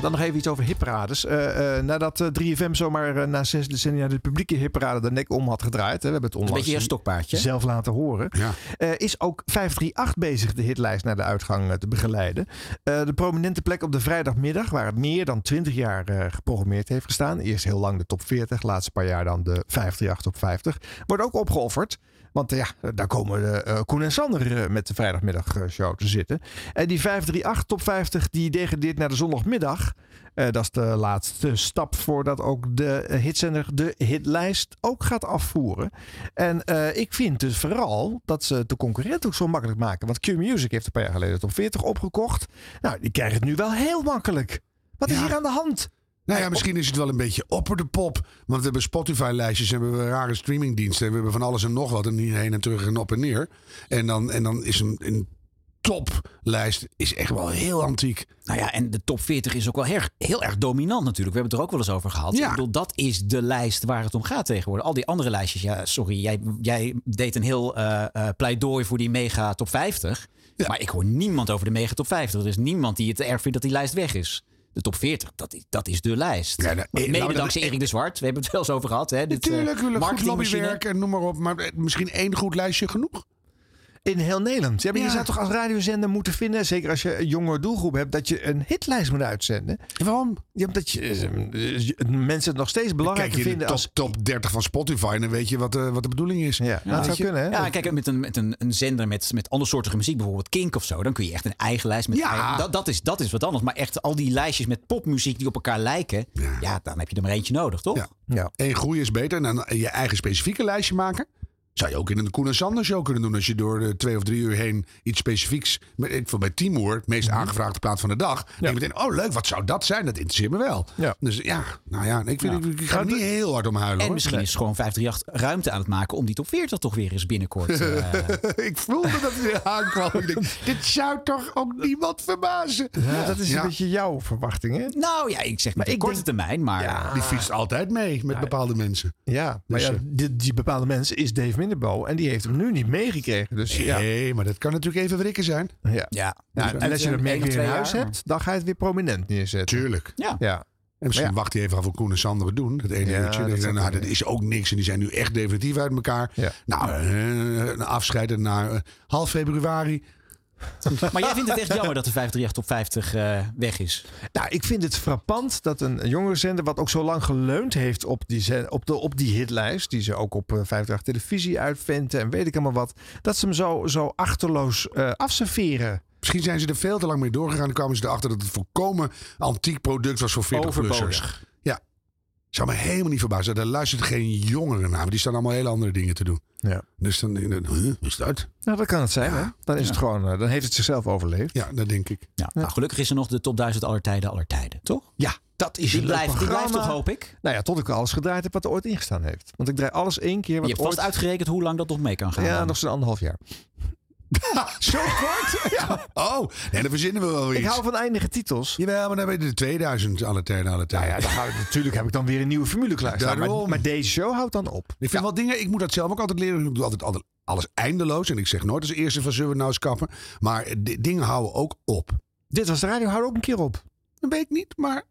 Dan nog even iets over hipparades. Eh, eh, nadat eh, 3FM zomaar na zes decennia de publieke hipparade de nek om had gedraaid. Hè, we hebben het Een onlangs beetje een stokpaardje. zelf laten horen. Ja. is ook 538 bezig de hitlijst naar de uitgang te begeleiden. De prominente plek op de vrijdagmiddag, waar het meer dan 20 jaar geprogrammeerd heeft gestaan. Eerst heel lang de top 40, laatste paar jaar dan de 538 top 50. Wordt ook opgeofferd. Want eh, ja, daar komen eh, Koen en Sander eh, met de vrijdagmiddagshow te zitten. En die 538 top 50 die degradeert naar de zondagmiddag. Eh, dat is de laatste stap voordat ook de eh, hitzender de hitlijst ook gaat afvoeren. En eh, ik vind dus vooral dat ze de concurrent ook zo makkelijk maken. Want Q-Music heeft een paar jaar geleden de top 40 opgekocht. Nou, die krijgen het nu wel heel makkelijk. Wat is hier aan de hand? Nou ja, misschien is het wel een beetje opper de pop. Want we hebben Spotify-lijstjes, hebben we rare streamingdiensten. En we hebben van alles en nog wat. En hier heen en terug en op en neer. En dan, en dan is een, een toplijst is echt wel heel antiek. Nou ja, en de top 40 is ook wel heel, heel erg dominant natuurlijk. We hebben het er ook wel eens over gehad. Ja. Ik bedoel, dat is de lijst waar het om gaat tegenwoordig. Al die andere lijstjes, ja, sorry, jij, jij deed een heel eh, eh, pleidooi voor die mega top 50. Maar ik hoor niemand over de mega top 50. Er is niemand die het erg vindt dat die lijst weg is. De top 40, dat is, dat is de lijst. Ja, nou, eh, Mede dankzij Erik de Zwart. We hebben het wel eens over gehad. Hè? Dit, Natuurlijk, goed marketingmachine. lobbywerk en noem maar op. Maar eh, misschien één goed lijstje genoeg? In heel Nederland. Ja, maar Ja. Je zou toch als radiozender moeten vinden, zeker als je een jonge doelgroep hebt, dat je een hitlijst moet uitzenden. Waarom? Ja, omdat je, eh, je- mensen het nog steeds belangrijker Kijk je in de vinden top, als... top 30 van Spotify en dan weet je wat, eh, wat de bedoeling is. Ja, nou, dat zou je. kunnen. Hè? Ja, kijk, met een, met een, een zender met, met andersoortige muziek, bijvoorbeeld Kink of zo, dan kun je echt een eigen lijst met. Ja. eigen- dat, dat, is, dat is wat anders. Maar echt al die lijstjes met popmuziek die op elkaar lijken, ja, dan heb je er maar eentje nodig, toch? Ja. Ja. Eén groei is beter. En dan je eigen specifieke lijstje maken. Zou je ook in een Koen en Sander show kunnen doen. Als je door de twee of drie uur heen iets specifieks. met- Ik vond bij Timur, het meest aangevraagde plaat van de dag. je meteen, oh leuk, wat zou dat zijn? Dat interesseert me wel. Ja. Dus ja, nou ja, ik, vind, Ja. ik, ik ga er niet heel hard om huilen. En hoor. misschien is gewoon 538 ruimte aan het maken om die top 40 toch weer eens binnenkort. eh, ik voelde dat het weer aankwam. Ik denk, dit zou toch ook niemand verbazen. Ja, dat is Ja. een beetje jouw verwachting, hè? nou ja, ik zeg maar ik korte termijn, maar. Die fietst altijd mee met bepaalde mensen. Ja, maar Dus, ja, eh, die, die bepaalde mensen is Dave Minderbo en die heeft hem nu niet meegekregen. Dus ja. Nee, maar dat kan natuurlijk even wrikken zijn. ja. Ja, Ja, Dus en als je dat merk of weer in huis jaar, hebt, dan ga je het weer prominent neerzetten. Tuurlijk. Ja. Ja. En misschien ja. wacht hij even af wat Koen en Sander het doen. Het ene Ja, uurtje. dat nou, dat is ook niks. En die zijn nu echt definitief uit elkaar. Ja. Nou, eh, een afscheid naar eh, half februari. Maar jij vindt het echt jammer dat de 538 top 50 eh, weg is. Nou, ik vind het frappant dat een jongere zender, wat ook zo lang geleund heeft op die, op de, op die hitlijst, die ze ook op eh, 50 televisie uitventen en weet ik allemaal wat, dat ze hem zo, zo achterloos eh afserveren. Misschien zijn ze er veel te lang mee doorgegaan. En kwamen ze erachter dat het volkomen antiek product was voor 40-plussers. Ja. Zou me helemaal niet verbazen. Daar luistert geen jongeren naar. Maar die staan allemaal hele andere dingen te doen. Ja. Dus dan denk ik, huh, is dat? Nou, dat kan het zijn, hè? Dan is het gewoon, eh, dan heeft het zichzelf overleefd. Ja, dat denk ik. Ja, nou, gelukkig is er nog de top 1000 aller tijden, aller tijden, toch? Ja, dat is Die een blijft, leuk die blijft toch, hoop ik? Nou ja, tot ik alles gedraaid heb wat er ooit ingestaan heeft. Want ik draai alles één keer. Je Wat hebt vast ooit... uitgerekend hoe lang dat nog mee kan gaan. Ja, dan. nog zo'n anderhalf jaar. Zo kort? ja. Oh, nee, dan verzinnen we wel weer Ik iets. hou van eindige titels. Jawel, maar dan ben je de 2000 alle tijden, alle tijden. Nou ja, dan hou ik, natuurlijk heb ik dan weer een nieuwe formule klaarstaan. Maar, maar deze show houdt dan op. Ik vind wel dingen, ik moet dat zelf ook altijd leren. Ik doe altijd, altijd alles eindeloos. En ik zeg nooit als eerste van zullen we nou eens kappen. Maar die dingen houden ook op. Dit was de radio, hou ook een keer op. Dat weet ik niet, maar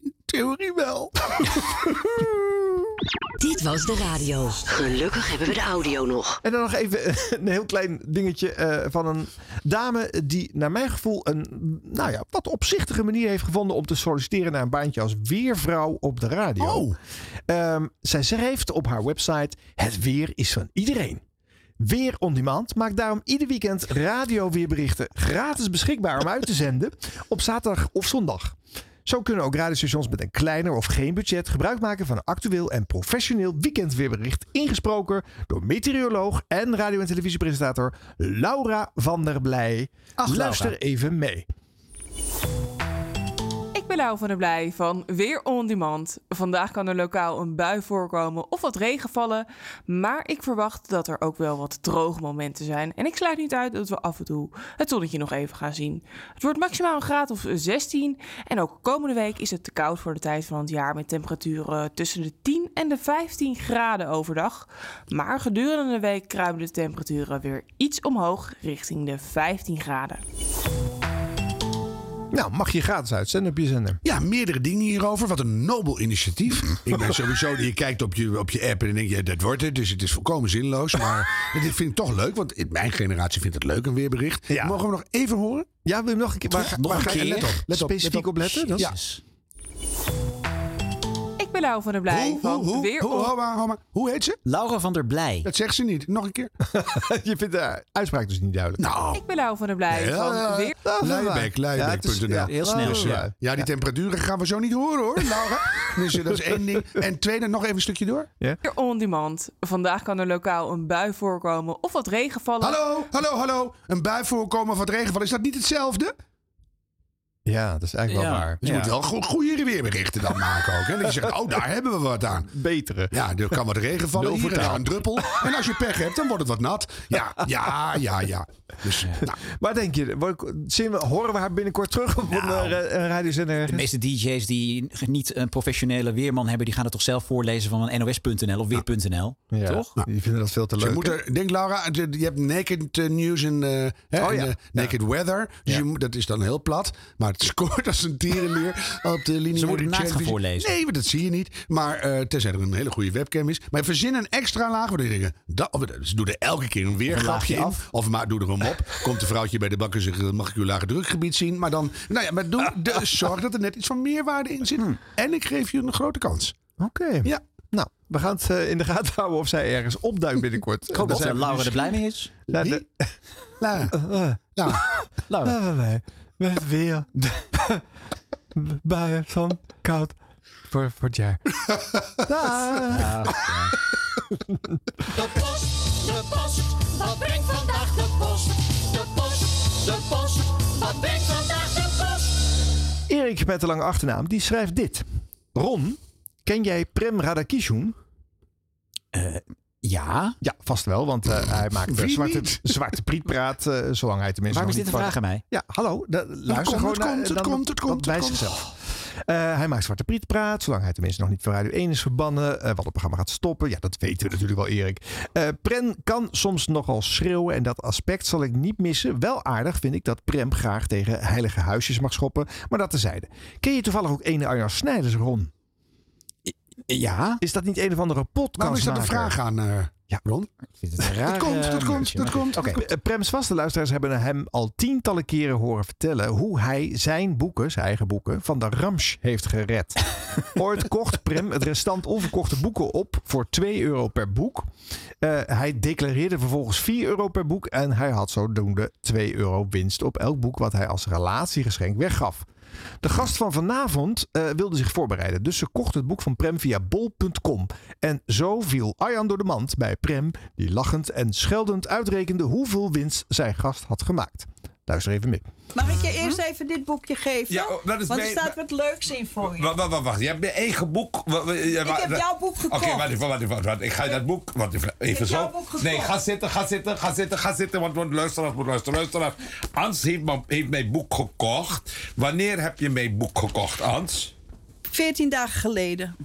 in theorie wel. Dit was de radio. Gelukkig hebben we de audio nog. En dan nog even een heel klein dingetje eh, van een dame die naar mijn gevoel een nou ja, wat opzichtige manier heeft gevonden om te solliciteren naar een baantje als weervrouw op de radio. Oh. Ehm, zij schrijft op haar website: Het weer is van iedereen. Weer on demand maakt daarom ieder weekend radioweerberichten gratis beschikbaar om uit te zenden op zaterdag of zondag. Zo kunnen ook radiostations met een kleiner of geen budget gebruik maken van een actueel en professioneel weekendweerbericht. Ingesproken door meteoroloog en radio- en televisiepresentator Laura van der Blij. Ach, Luister Laura. even mee. Ben van der Blij van Weer On Demand. Vandaag kan er lokaal een bui voorkomen of wat regen vallen. Maar ik verwacht dat er ook wel wat droge momenten zijn. En ik sluit niet uit dat we af en toe het zonnetje nog even gaan zien. Het wordt maximaal een graad of 16. En ook komende week is het te koud voor de tijd van het jaar... met temperaturen tussen de 10 en de 15 graden overdag. Maar gedurende de week kruipen de temperaturen weer iets omhoog richting de 15 graden. Nou, mag je gratis uitzenden op je zender. Ja, meerdere dingen hierover. Wat een nobel initiatief. Ik ben sowieso, je kijkt op je, op je app en dan denk je, dat wordt het. Dus het is volkomen zinloos. Maar dit vind ik toch leuk, want in mijn generatie vindt het leuk, een weerbericht. Mogen we nog even horen? Ja, wil je nog een keer? Waar, Nog waar een ga je keer? let op? Let op, Specifiek let op. letten? Dat Ja. Ben Lau van der Blij Hoe, van hoe, hoe, Weer hoe. Hoe heet ze? Laura van der Blij. Dat zegt ze niet. Nog een keer. je vindt de uitspraak dus niet duidelijk. Nou. Ik ben Lau van der Blij Ja, van Weer Luiebek, luiebek.nl. ja, heel snel. Dus, ja, ja, die temperaturen gaan we zo niet horen hoor, Laura. Dus eh, dat is één ding. En tweede, nog even een stukje door. Weer On Demand. Vandaag kan er lokaal een bui voorkomen of wat regen vallen. Hallo, hallo, hallo. Een bui voorkomen of wat regenval. Is dat niet hetzelfde? Ja, dat is eigenlijk wel waar. Dus je moet wel go- goede weerberichten dan maken ook. Hè? Dat je zegt, oh, daar hebben we wat aan. Betere. Ja, er kan wat regen vallen. Nul Hier en daar een druppel. En als je pech hebt, dan wordt het wat nat. Ja, ja, ja, ja. Dus, nou, Maar denk je, zien we, horen we haar binnenkort terug op een, Nou. eh, een radiozender De ergens? meeste DJ's die niet een professionele weerman hebben, die gaan het toch zelf voorlezen van een NOS.nl of weer.nl. Ja, Toch? Die vinden dat veel te Ze leuk. moeten, denk Laura, je je hebt Naked eh, News en, eh, hè, Oh en, ja. eh, Naked Weather. Dus je moet- dat is dan heel plat. Maar het scoort als een tierenleer op de linie. Ze moeten naakt gaan voorlezen. Nee, maar dat zie je niet. Maar eh tenzij er een hele goede webcam is. Maar verzin een extra laag. Waardoor je denkt, dat, of, ze doen er elke keer een weergrapje in. af. Of maar doe er hem op. Komt een vrouwtje bij de bakker en zegt, mag ik uw lage drukgebied zien? Maar dan, nou ja, maar doe, de, zorg dat er net iets van meerwaarde in zit. En ik geef je een grote kans. Oké. Ja. Nou, we gaan het eh, in de gaten houden of zij ergens opduikt binnenkort. Ik hoop dat eh, Laura er blij mee is. Wie? Laura. de- eh, Nou, Laura. Met weer de buien van koud voor, voor het jaar. Dag. De post, de post, wat brengt vandaag de post? De post, de post, wat brengt vandaag de post? Erik met de lange achternaam, die schrijft dit. Ron, ken jij Prem Radakishun? Eh, ja. Ja, vast wel, want eh, hij maakt Wie zwarte, niet? zwarte prietpraat, zolang hij tenminste Waarom is dit een van- vraag aan mij? Ja, hallo. da- luister komt, gewoon het naar- komt, het komt, het komt, bij komt. zichzelf. Hij maakt Zwarte Priet praat, zolang hij tenminste nog niet voor Radio 1 is verbannen. eh, wat het programma gaat stoppen, ja, dat weten we natuurlijk wel, Erik. Eh, Prem kan soms nogal schreeuwen en dat aspect zal ik niet missen. Wel aardig vind ik dat Prem graag tegen heilige huisjes mag schoppen, maar dat tezijde. Ken je toevallig ook ene Arjan Snijders, Ron? Ja. Is dat niet een of andere podcast? waarom is dat een vraag aan eh, Ja. Ron? Ik vind het een raar. Dat komt, eh, dat komt, mailtje, dat komt. Oké. Eh, Prems vaste luisteraars hebben hem al tientallen keren horen vertellen hoe hij zijn boeken, zijn eigen boeken, van de Ramsch heeft gered. Ooit kocht Prem het restant onverkochte boeken op voor 2 euro per boek. Eh, hij declareerde vervolgens 4 euro per boek en hij had zodoende 2 euro winst op elk boek wat hij als relatiegeschenk weggaf. De gast van vanavond eh, wilde zich voorbereiden, dus ze kocht het boek van Prem via bol.com. En zo viel Arjan door de mand bij Prem, die lachend en scheldend uitrekende hoeveel winst zijn gast had gemaakt. Luister even mee. Mag ik je eerst even dit boekje geven? Ja, oh, dat is Want er staat wat leuks in voor je. Wacht, wacht, wacht. Je hebt mijn eigen boek. Ik heb jouw boek gekocht. Oké, wacht even, wacht even, wacht. Ik ga dat boek. Wacht even, zo. jouw boek gekocht. nee, ga zitten, ga zitten, ga zitten, ga zitten. Want, want luisteraars, moet luisteren, luisteraars. Ans heeft, mijn- heeft mijn boek gekocht. Wanneer heb je mijn boek gekocht, Ans? 14 dagen geleden.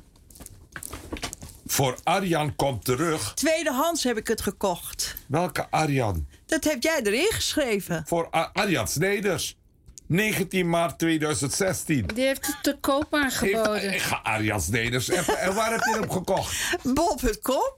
Voor Arjan komt terug. Tweedehands heb ik het gekocht. Welke Arjan? Dat heb jij erin geschreven. Voor A- Arjan Sneders. 19 maart 2016. Die heeft het te koop aangeboden. Heeft, ik ga Arjan Sneders. En, en waar heb je hem gekocht? Bob.com?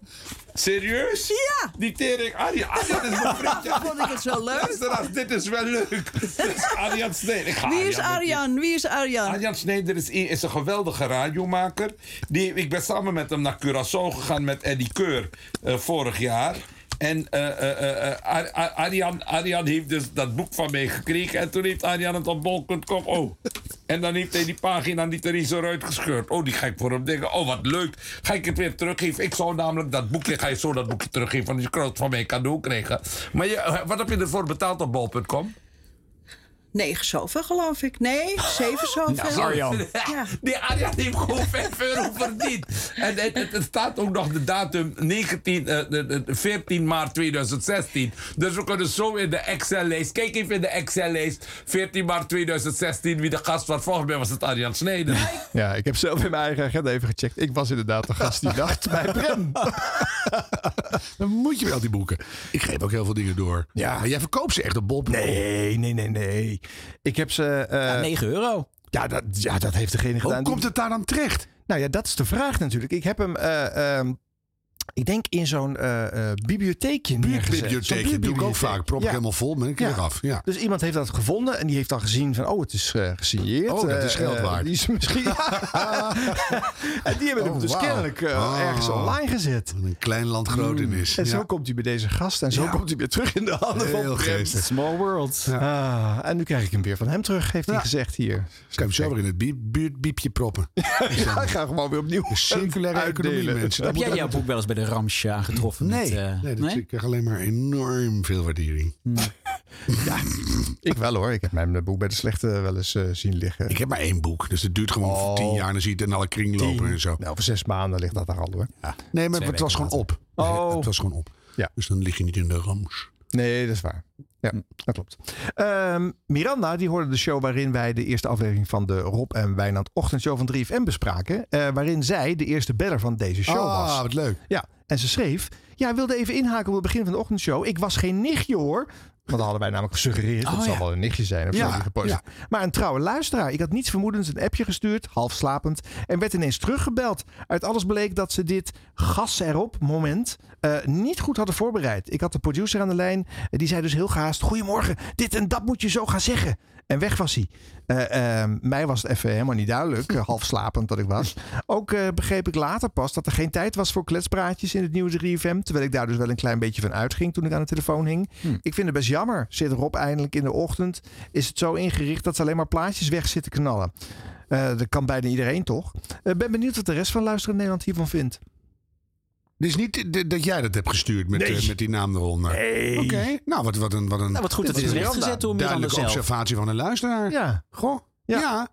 Serieus? Ja. Die tering. Arjan, Arjan is mijn vriendje. Vond ik het zo leuk? Luisteraars, dit is wel leuk. Dit is Arjan Sneder. Ik ga Wie is Arjan? Wie is Arjan? Arjan Sneder is, is een geweldige radiomaker. Die, ik ben samen met hem naar Curaçao gegaan met Eddie Keur eh, vorig jaar. En eh, eh, eh, eh, Ar- Arjan, Arjan heeft dus dat boek van mij gekregen. En toen heeft Arjan het op bol.com. Oh. En dan heeft hij die pagina niet erin zo uitgescheurd. Oh, die ga ik voor hem denken. Oh, wat leuk. Ga ik het weer teruggeven. Ik zou namelijk dat boekje, ga je zo dat boekje teruggeven. Want je kan van mij cadeau krijgen. Maar je, eh, wat heb je ervoor betaald op bol.com? Negen zoveel, geloof ik. Nee, zeven zoveel. Nou, Arjan. Ja. Die Arjan heeft gewoon 5 euro verdiend. En het, het, het staat ook nog de datum 19, eh, de- de- 14 maart 2016. Dus we kunnen zo in de Excel-lijst. Kijk even in de Excel-lijst. 14 maart 2016, wie de gast was. Volgens mij was het Arjan Snijder. Ja, ik heb zelf in mijn eigen agenda even gecheckt. Ik was inderdaad de gast die dacht bij Prem. Dan moet je wel die boeken. Ik geef ook heel veel dingen door. Ja. Maar jij verkoopt ze echt op bol. Nee, nee, nee, nee. Ik heb ze... eh, Ja, 9 euro. Ja, dat, ja, dat heeft degene gedaan. Hoe die- komt het daar dan terecht? Nou ja, dat is de vraag natuurlijk. Ik heb hem, eh, ehm, ik denk in zo'n eh, eh, bibliotheekje neergezet. Zo'n Bibliotheek, dat doe ik ook vaak. Prop ik Ja. helemaal vol, ben ik Ja. weer af. Ja. Dus iemand heeft dat gevonden en die heeft dan gezien van, oh, het is eh, gesigneerd. Oh, dat is geld waard. die is misschien... en die hebben hem Oh, dus kennelijk eh, Oh. ergens online gezet. Een klein land groot in is. En zo komt hij bij deze gast en zo Ja. komt hij weer terug in de handen van Heel Prem. geestig. Small world. Ah, en nu krijg ik hem weer van hem terug, heeft hij gezegd hier. Kan je hem zo weer in het biep- buurtbiepje proppen. Ja, ik ga gewoon weer opnieuw circulaire economie, mensen. Heb Dat jij jouw boek wel eens bij de Ramsje aangetroffen? Nee, met, eh, nee, dat ik krijg alleen maar enorm veel waardering. Ik wel hoor, ik heb mijn boek bij de slechte wel eens eh, zien liggen. Ik heb maar één boek, dus het duurt gewoon Oh. voor tien jaar. En dan zie je het in alle kringlopen en zo. Nou, over zes maanden ligt dat daar al hoor. Nee, maar het was gewoon op. Oh. Het was gewoon op. Ja. Dus dan lig je niet in de rams. Nee, dat is waar. Ja, Hm. dat klopt. Ehm, Miranda, die hoorde de show waarin wij de eerste aflevering van de Rob en Wijnand ochtendshow van 3FM bespraken. eh, waarin zij de eerste beller van deze show ah, was. wat leuk. Ja, en ze schreef, ja, wilde even inhaken op het begin van de ochtendshow. Ik was geen nichtje hoor. Want dat hadden wij namelijk gesuggereerd. dat Oh, zal ja. wel een nichtje zijn of Ja, zo. ja. Maar een trouwe luisteraar. Ik had niets vermoedends een appje gestuurd, half slapend. En werd ineens teruggebeld. Uit alles bleek dat ze dit gas erop moment eh, niet goed hadden voorbereid. Ik had de producer aan de lijn. Die zei dus heel gehaast. Goedemorgen, dit en dat moet je zo gaan zeggen. En weg was hij. Eh, eh, mij was het even helemaal niet duidelijk. eh, half slapend dat ik was. Ook eh, begreep ik later pas dat er geen tijd was voor kletspraatjes in het nieuwe 3FM. Terwijl ik daar dus wel een klein beetje van uitging toen ik aan de telefoon hing. Ik vind het best jammer. Zit Rob eindelijk in de ochtend. Is het zo ingericht dat ze alleen maar plaatjes weg zitten knallen. Dat kan bijna iedereen toch? Ik ben benieuwd wat de rest van luisteren Nederland hiervan vindt. Het is niet dat jij dat hebt gestuurd met, Nee. eh, met die naam eronder. Nee. Oké, nou wat, wat een, wat een Nou, wat goed dat het is was rechtgezet door Miranda duidelijke zelf. observatie van een luisteraar. Ja. Goh, Ja. ja.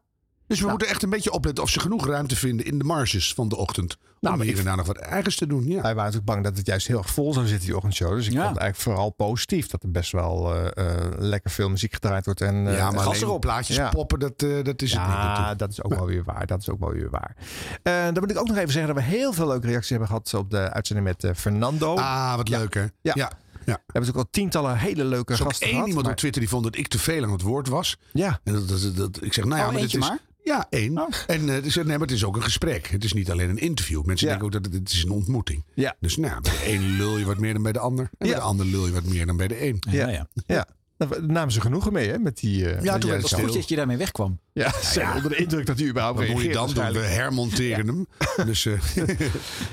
Dus we moeten echt een beetje opletten of ze genoeg ruimte vinden in de marges van de ochtend. Nou, om maar hier en daar nog wat eigens te doen. Ja. Wij waren natuurlijk bang dat het juist heel erg vol zou zitten, die ochtendshow. Dus ik Ja. vond het eigenlijk vooral positief dat er best wel eh, eh, lekker veel muziek gedraaid wordt. En, eh, ja, maar gas alleen erop. plaatjes Ja. poppen, dat, eh, dat is het niet. Natuurlijk. dat is ook wel weer waar. Dat is ook wel weer waar. Eh, dan moet ik ook nog even zeggen dat we heel veel leuke reacties hebben gehad op de uitzending met eh, Fernando. Ah, wat leuk hè. Ja. ja. ja. We hebben natuurlijk al tientallen hele leuke Er gasten één gehad. iemand maar- op Twitter die vond dat ik te veel aan het woord was. Ja. En dat, dat, dat- ik zeg, nou ja, Oh, maar dit is, maar? Ja, één. En eh, dus, nee, maar het is ook een gesprek. Het is niet alleen een interview. Mensen Ja. denken ook dat het, het is een ontmoeting. Ja. Dus nou, bij de een lul je wat meer dan bij de ander. En Ja. bij de ander lul je wat meer dan bij de een. Ja, ja. Ja. Daar namen ze genoegen mee, hè? Met die. eh, met toen het. Goed dat je daarmee wegkwam. Ja, onder de indruk dat u überhaupt Wat moet je dan doen? We hermonteren hem. Dus eh,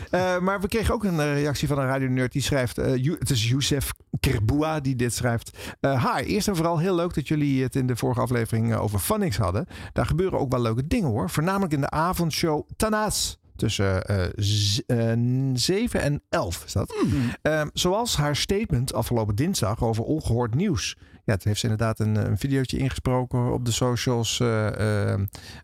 Eh, maar we kregen ook een reactie van een radio-nerd die schrijft... eh, het is Youssef Kerboua die dit schrijft. Eh hi, eerst en vooral heel leuk dat jullie het in de vorige aflevering over Phonics hadden. Daar gebeuren ook wel leuke dingen hoor. Voornamelijk in de avondshow Tanaas. Tussen eh, z- eh, 7 en 11 is dat. Eh, zoals haar statement afgelopen dinsdag over ongehoord nieuws. Ja, het heeft ze inderdaad een, een videootje ingesproken op de socials. eh,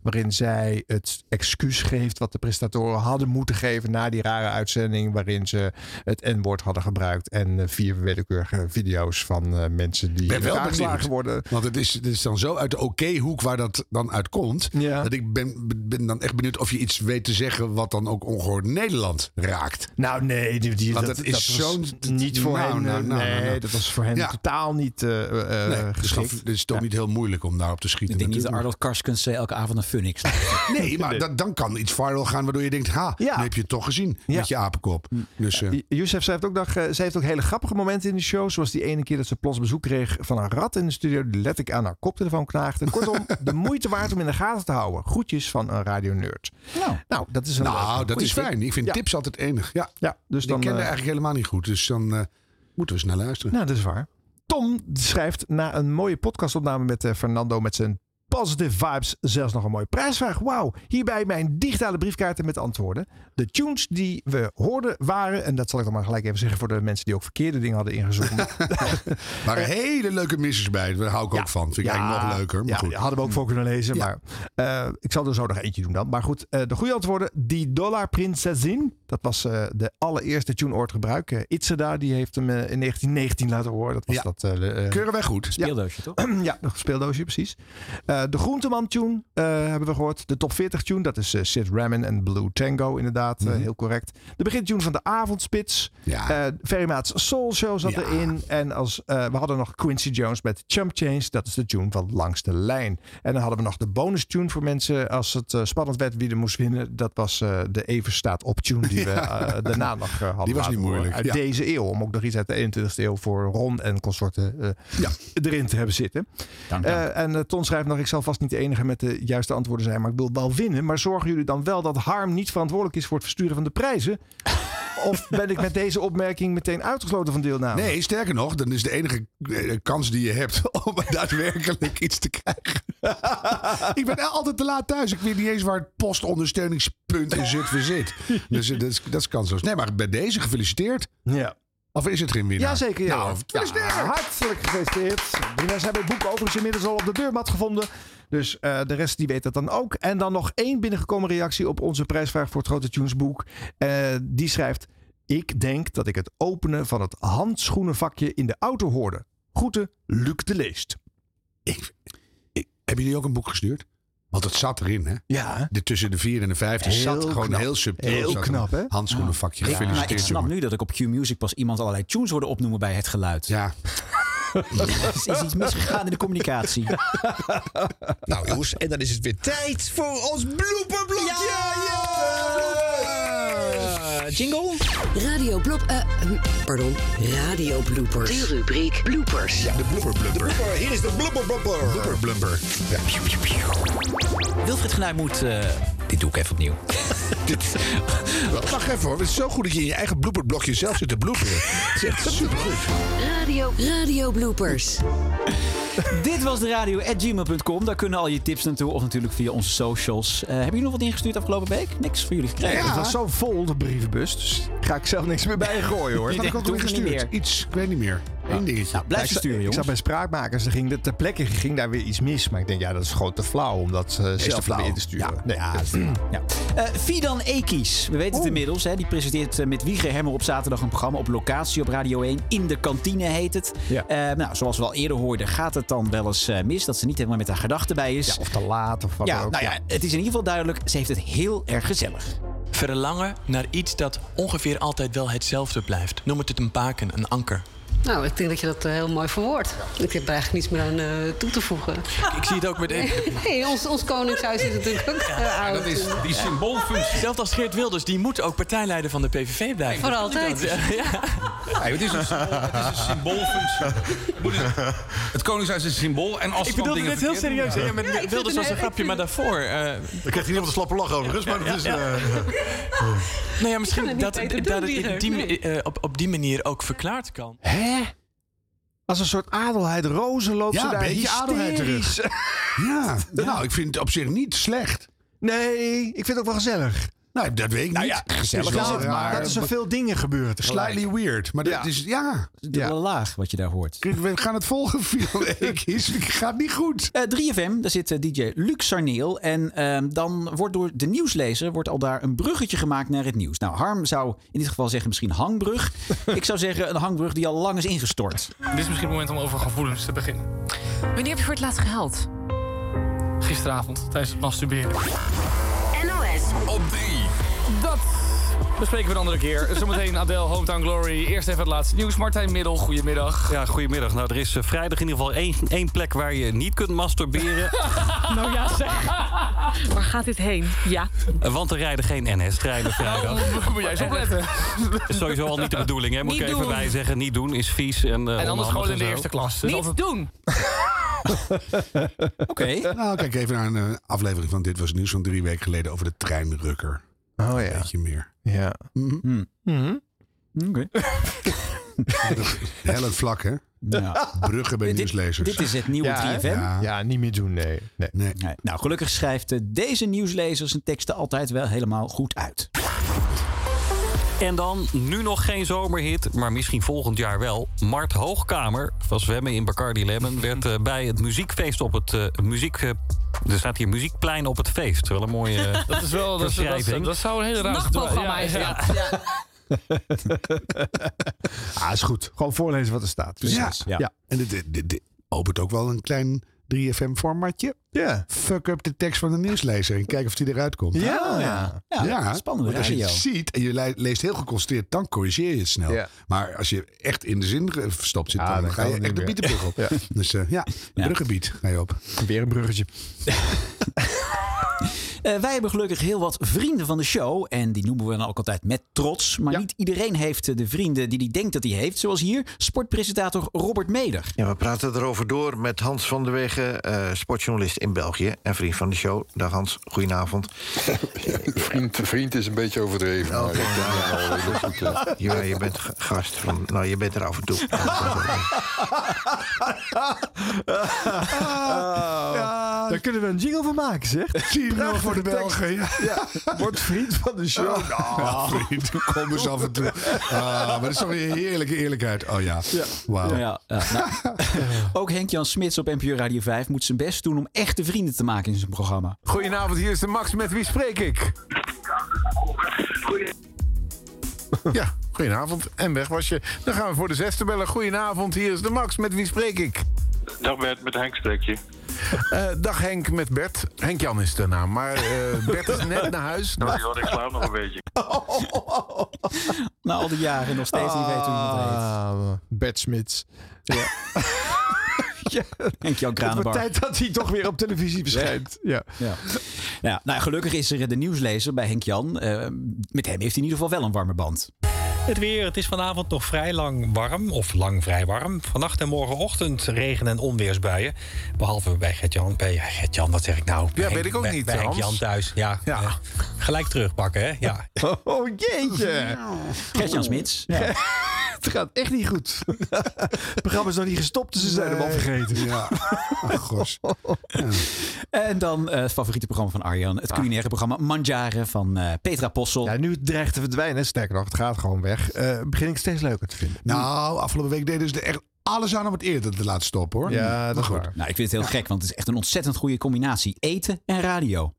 waarin zij het excuus geeft wat de presentatoren hadden moeten geven na die rare uitzending. Waarin ze het N-woord hadden gebruikt. En eh, vier willekeurige video's van eh, mensen die ben wel worden. Want het is, het is dan zo uit de oké-hoek waar dat dan uitkomt. Ja. Dat ik ben, ben dan echt benieuwd of je iets weet te zeggen wat dan ook ongehoord Nederland raakt. Nou, nee, die, die, Want dat, het is zo'n- niet voor nou, hen. nou, nou, nee, nou, dat was voor hen Ja. totaal niet eh eh, Nee, dus geschikt. het is toch niet heel moeilijk om daarop te schieten. Ik denk niet dat. Arnold Karskens eh, elke avond een Phoenix. Nee, maar dat- dan kan iets viral gaan waardoor je denkt... ha, Ja. heb je het toch gezien Ja. met je apenkop. Dus, eh, J- Youssef zei heeft ook nog, zij heeft ook hele grappige momenten in de show. Zoals die ene keer dat ze plots bezoek kreeg van een rat in de studio. Die letterlijk aan haar koptelefoon knaagde. Kortom, de moeite waard om in de gaten te houden. Groetjes van een radio-nerd. Nou, Nou, dat is een nou, dat is tip. fijn. Ik vind Ja. tips altijd enig. Ja, Ja, dus ik dan... ken eh, eigenlijk helemaal niet goed. Dus dan eh, moeten we snel luisteren. Nou, dat is waar. Tom schrijft na een mooie podcastopname met eh, Fernando met zijn positive vibes zelfs nog een mooie prijsvraag. Wauw, hierbij mijn digitale briefkaarten met antwoorden. De tunes die we hoorden waren, en dat zal ik dan maar gelijk even zeggen voor de mensen die ook verkeerde dingen hadden ingezonden. Er waren hele leuke missers bij. Daar hou ik ook van. Vind ik eigenlijk nog leuker. Maar ja, goed. hadden we ook voor kunnen lezen. Ja. Maar eh, ik zal er zo nog eentje doen dan. Maar goed, eh, de goede antwoorden. Die Dollar Prinsesin. Dat was eh, de allereerste tune ooit gebruik. Eh Itzeda, die heeft hem in 1919 laten horen. Dat was Ja. dat... Keuren wij goed. Speeldoosje toch? ja, nog een speeldoosje, precies. Eh, de Groenteman tune eh, hebben we gehoord. De top 40 tune, dat is eh, Sid Ramin en Blue Tango inderdaad. eh, heel correct. De begintune van de Avondspits. Ja. Eh, Ferry Maat's Soul Show zat Ja. erin. En als, we hadden nog Quincy Jones met Chump Change. Dat is de tune van Langs de Lijn. En dan hadden we nog de bonus tune voor mensen als het spannend werd wie er moest winnen. Dat was de Even staat op tune die we daarna nog hadden Die was niet moeilijk, Uit deze eeuw. Om ook nog iets uit de 21ste eeuw voor Ron en consorten erin te hebben zitten. Dank, Eh, en Ton schrijft nog, ik zal vast niet de enige met de juiste antwoorden zijn, maar ik wil wel winnen. Maar zorgen jullie dan wel dat Harm niet verantwoordelijk is voor het versturen van de prijzen? of ben ik met deze opmerking meteen uitgesloten van deelname? Nee, sterker nog, dan is de enige eh, kans die je hebt om daadwerkelijk iets te krijgen. ik ben altijd te laat thuis. Ik weet niet eens waar het postondersteuningspunt in Zutphen zit. Dus eh, dat is, dat is kansloos. Nee, maar bij deze gefeliciteerd. Ja. Of is het geen winnaar? Jazeker, ja. Nou, gefeliciteerd. Ja, hartelijk gefeliciteerd. Mensen hebben het boek overigens inmiddels al op de deurmat gevonden. Dus eh, de rest die weet dat dan ook. En dan nog één binnengekomen reactie op onze prijsvraag voor het Grote Tunes boek. Eh, die schrijft... Ik denk dat ik het openen van het handschoenenvakje in de auto hoorde. Groeten, Luc de Leest. Hebben jullie ook een boek gestuurd? Want het zat erin, hè? Ja. De, tussen de vier en de vijf. Het Heel zat gewoon knap. heel subtiel. Heel zat knap, hè? Handschoenenvakje. Ja, maar Gefeliciteerd, ik snap jongen. nu dat ik op Q-Music pas iemand allerlei tunes hoorde opnoemen bij het geluid. Ja. er is iets misgegaan in de communicatie. Nou jongens, en dan is het weer tijd voor ons blooperblokje. Jingle? Radio blop... eh, hm, pardon, radio bloopers. De rubriek bloopers. Ja, de blooper blumper. Hier is de blooper blumper. Blubber blumper. Ja. Wilfried Genuij moet... eh, dit doe ik even opnieuw. Wacht even hoor. Het is zo goed dat je in je eigen blooperblokje zelf zit te bloeperen. Het is echt supergoed. Radio, radio bloopers. Dit was de radio at gmail.com. Daar kunnen al je tips naartoe. Of natuurlijk via onze socials. Eh, hebben jullie nog wat ingestuurd afgelopen week? Niks voor jullie gekregen? Ja, het was zo vol, de brievenbus. Dus ga ik zelf niks meer bij gooien hoor. Ik ook al ik niet gestuurd. meer. Iets, ik weet niet meer. Eén dingetje. Nou, blijf Ja, ik, sturen, ik jongens. zat bij spraakmakers. Er ging de, ter plekke ging daar weer iets mis. Maar ik denk, ja, dat is gewoon te flauw om dat eh, zelf te flauw. weer in te sturen. Ja. Nee, Ja, ja. Eh, Fidan Ekies, we weten het inmiddels. Hè, die presenteert met Wieger Hemmer op zaterdag een programma op locatie op Radio 1. In de kantine heet het. Ja. Eh, nou, zoals we al eerder hoorden, gaat het dan wel eens eh, mis. Dat ze niet helemaal met haar gedachten bij is. Ja, of te laat of wat Ja, dan ook. nou ja, het is in ieder geval duidelijk. Ze heeft het heel erg gezellig. Verlangen naar iets dat ongeveer altijd wel hetzelfde blijft. Noem het het een baken, een anker. Nou, ik denk dat je dat eh, heel mooi verwoordt. Ik heb er eigenlijk niets meer aan eh, toe te voegen. Ik zie het ook met... Nee, ons, ons koningshuis is natuurlijk ook eh, oud. dat is die symboolfunctie. Zelfs als Geert Wilders, die moet ook partijleider van de PVV blijven. Voor altijd. Ja. Het, is een symbool, het is een symboolfunctie. Moet het- Het Koningshuis is een symbool. En als Ik dingen dit heel serieus. Ja, met Wilders was een grapje, maar daarvoor... eh Dan krijgt hij niet op de slappe lach overigens. Maar dat is, Ja, ja. eh, nou ja, misschien het dat, het die, eh, op, op die manier ook verklaard kan. Hè? Als een soort adelheid rozen loopt Ja, ze een daar beetje adelheid hysterisch. Ja, nou, ik vind het op zich niet slecht. Nee, ik vind het ook wel gezellig. Nou, dat weet ik Nou niet. ja, Het gezellig wel is het, raar, dat er zoveel dingen gebeuren tegelijk. Slightly weird. Maar dat Ja. is, ja. Dubbele laag wat je daar hoort. We gaan het volgen. Het gaat niet goed. Eh 3FM, daar zit eh, DJ Luc Sarneel. En ehm, dan wordt door de nieuwslezer wordt al daar een bruggetje gemaakt naar het nieuws. Nou, Harm zou in dit geval zeggen misschien hangbrug. Ik zou zeggen een hangbrug die al lang is ingestort. Dit is misschien het moment om over gevoelens te beginnen. Wanneer heb je voor het laatst gehuild? Gisteravond, tijdens het masturberen. Op drie. Dat bespreken we een andere keer. Zometeen Adele, Hometown Glory. Eerst even het laatste nieuws. Martijn Middel, goedemiddag. Ja, goedemiddag. Nou, er is eh, vrijdag in ieder geval één, één plek waar je niet kunt masturberen. nou ja, zeg. Waar gaat dit heen? Ja. Eh, want er rijden geen NS-treinen vrijdag. Nou, moet jij eens opletten. Dat is sowieso al niet de bedoeling, hè? Moet Niet ik even doen. bij zeggen. Niet doen is vies. En, eh, En anders gewoon in de eerste klas. Dus Niet doen. Oké. Nou, kijk even naar een eh, aflevering van Dit Was Nieuws van drie weken geleden over de treinrukker. Oh ja. Beetje meer. Ja. Mhm. Mhm. Oké. Hellend vlak, hè? Ja. Bruggen bij Dit- nieuwslezers. Dit is het nieuwe Ja, hè? 3FM. Ja. Ja, niet meer doen, nee. nee. Nee. Nee, Nou, gelukkig schrijft eh, deze nieuwslezer zijn teksten altijd wel helemaal goed uit. En dan, nu nog geen zomerhit, maar misschien volgend jaar wel. Mart Hoogkamer van Zwemmen in Bacardi Lemon... werd eh, bij het muziekfeest op het... eh, muziek, eh, er staat hier muziekplein op het feest. Wel een mooie Dat is wel, dat, dat, dat zou een hele rare Nachtprogramma ja, is ja. dat. Ah, is goed. Gewoon voorlezen wat er staat. Ja. Precies. Ja. En dit, dit- dit opent ook wel een klein 3FM-formatje. Ja. Fuck up de tekst van de nieuwslezer en kijk of die eruit komt. Ja. Ja. Ja, spannende want als je het ziet en je le- leest heel geconcentreerd, dan corrigeer je het snel. Ja. Maar als je echt in de zin verstopt zit, Ja, dan, dan ga je echt de bietenbrug op. Ja. Dus eh, ja, Ja. bruggebied ga je op. Weer een bruggetje. Eh, wij hebben gelukkig heel wat vrienden van de show. En die noemen we dan ook altijd met trots. Maar niet iedereen heeft eh, de vrienden die hij denkt dat hij heeft. Zoals hier sportpresentator Robert Meder. Ja, we praten erover door met Hans van der Wegen, eh, sportjournalist in België en vriend van de show. Dag Hans, goedenavond. Vriend, vriend is een beetje overdreven. maar eh, Ja, je bent gast van. Nou, je bent er af en toe. Ja. Daar kunnen we een jingle van maken, zeg. 10-0 voor de Belgen. Ja. Ja, wordt vriend van de show. Nou, vriend, kom eens af en toe. Ah, maar dat is toch weer een heerlijke eerlijkheid. Oh ja, wauw. Ja, ja, nou, ook Henk-Jan Smits op NPO Radio 5 moet zijn best doen om echte vrienden te maken in zijn programma. Goedenavond, hier is de Max. Met wie spreek ik? Ja, goedenavond. En weg was je. Dan gaan we voor de zesde bellen. Goedenavond, hier is de Max. Met wie spreek ik? Dag Bert, met Henk spreek je. Eh, dag Henk met Bert. Henk-Jan is de naam. Maar eh, Bert is net naar huis. Nou, joh, ik slaap nog een beetje. Na al die jaren nog steeds niet weten hoe iemand heet. Ah, Bert Smits. Ja. ja. Het wordt Kranenbar. tijd dat hij toch weer op televisie verschijnt. Ja. Ja. Ja, nou, gelukkig is er de nieuwslezer bij Henk-Jan. Eh, met hem heeft hij in ieder geval wel een warme band. Het weer, het is vanavond nog vrij lang warm, of lang vrij warm. Vannacht en morgenochtend regen- en onweersbuien. Behalve bij Gert-Jan. Bij Gert-Jan, wat zeg ik nou? Ja, weet ik ook bij- niet, Bij Hans. Henk-Jan thuis, ja. Ja. eh, gelijk terugpakken, hè? Ja. Oh jeetje. Gert-Jan Smits. Ja. Het gaat echt niet goed. Het programma is nog niet gestopt, dus ze zijn hem al vergeten. Ja. Oh, gos. En dan eh, het favoriete programma van Arjan. Het culinaire programma Mangiare van eh, Petra Possel. Ja, nu het dreigt te verdwijnen, sterker nog, het gaat gewoon weg. eh, begin ik steeds leuker te vinden. Nou, afgelopen week deden ze er echt alles aan om het eerder te laten stoppen hoor. Ja, dat is goed. waar. Nou, ik vind het heel gek, want het is echt een ontzettend goede combinatie. Eten en radio.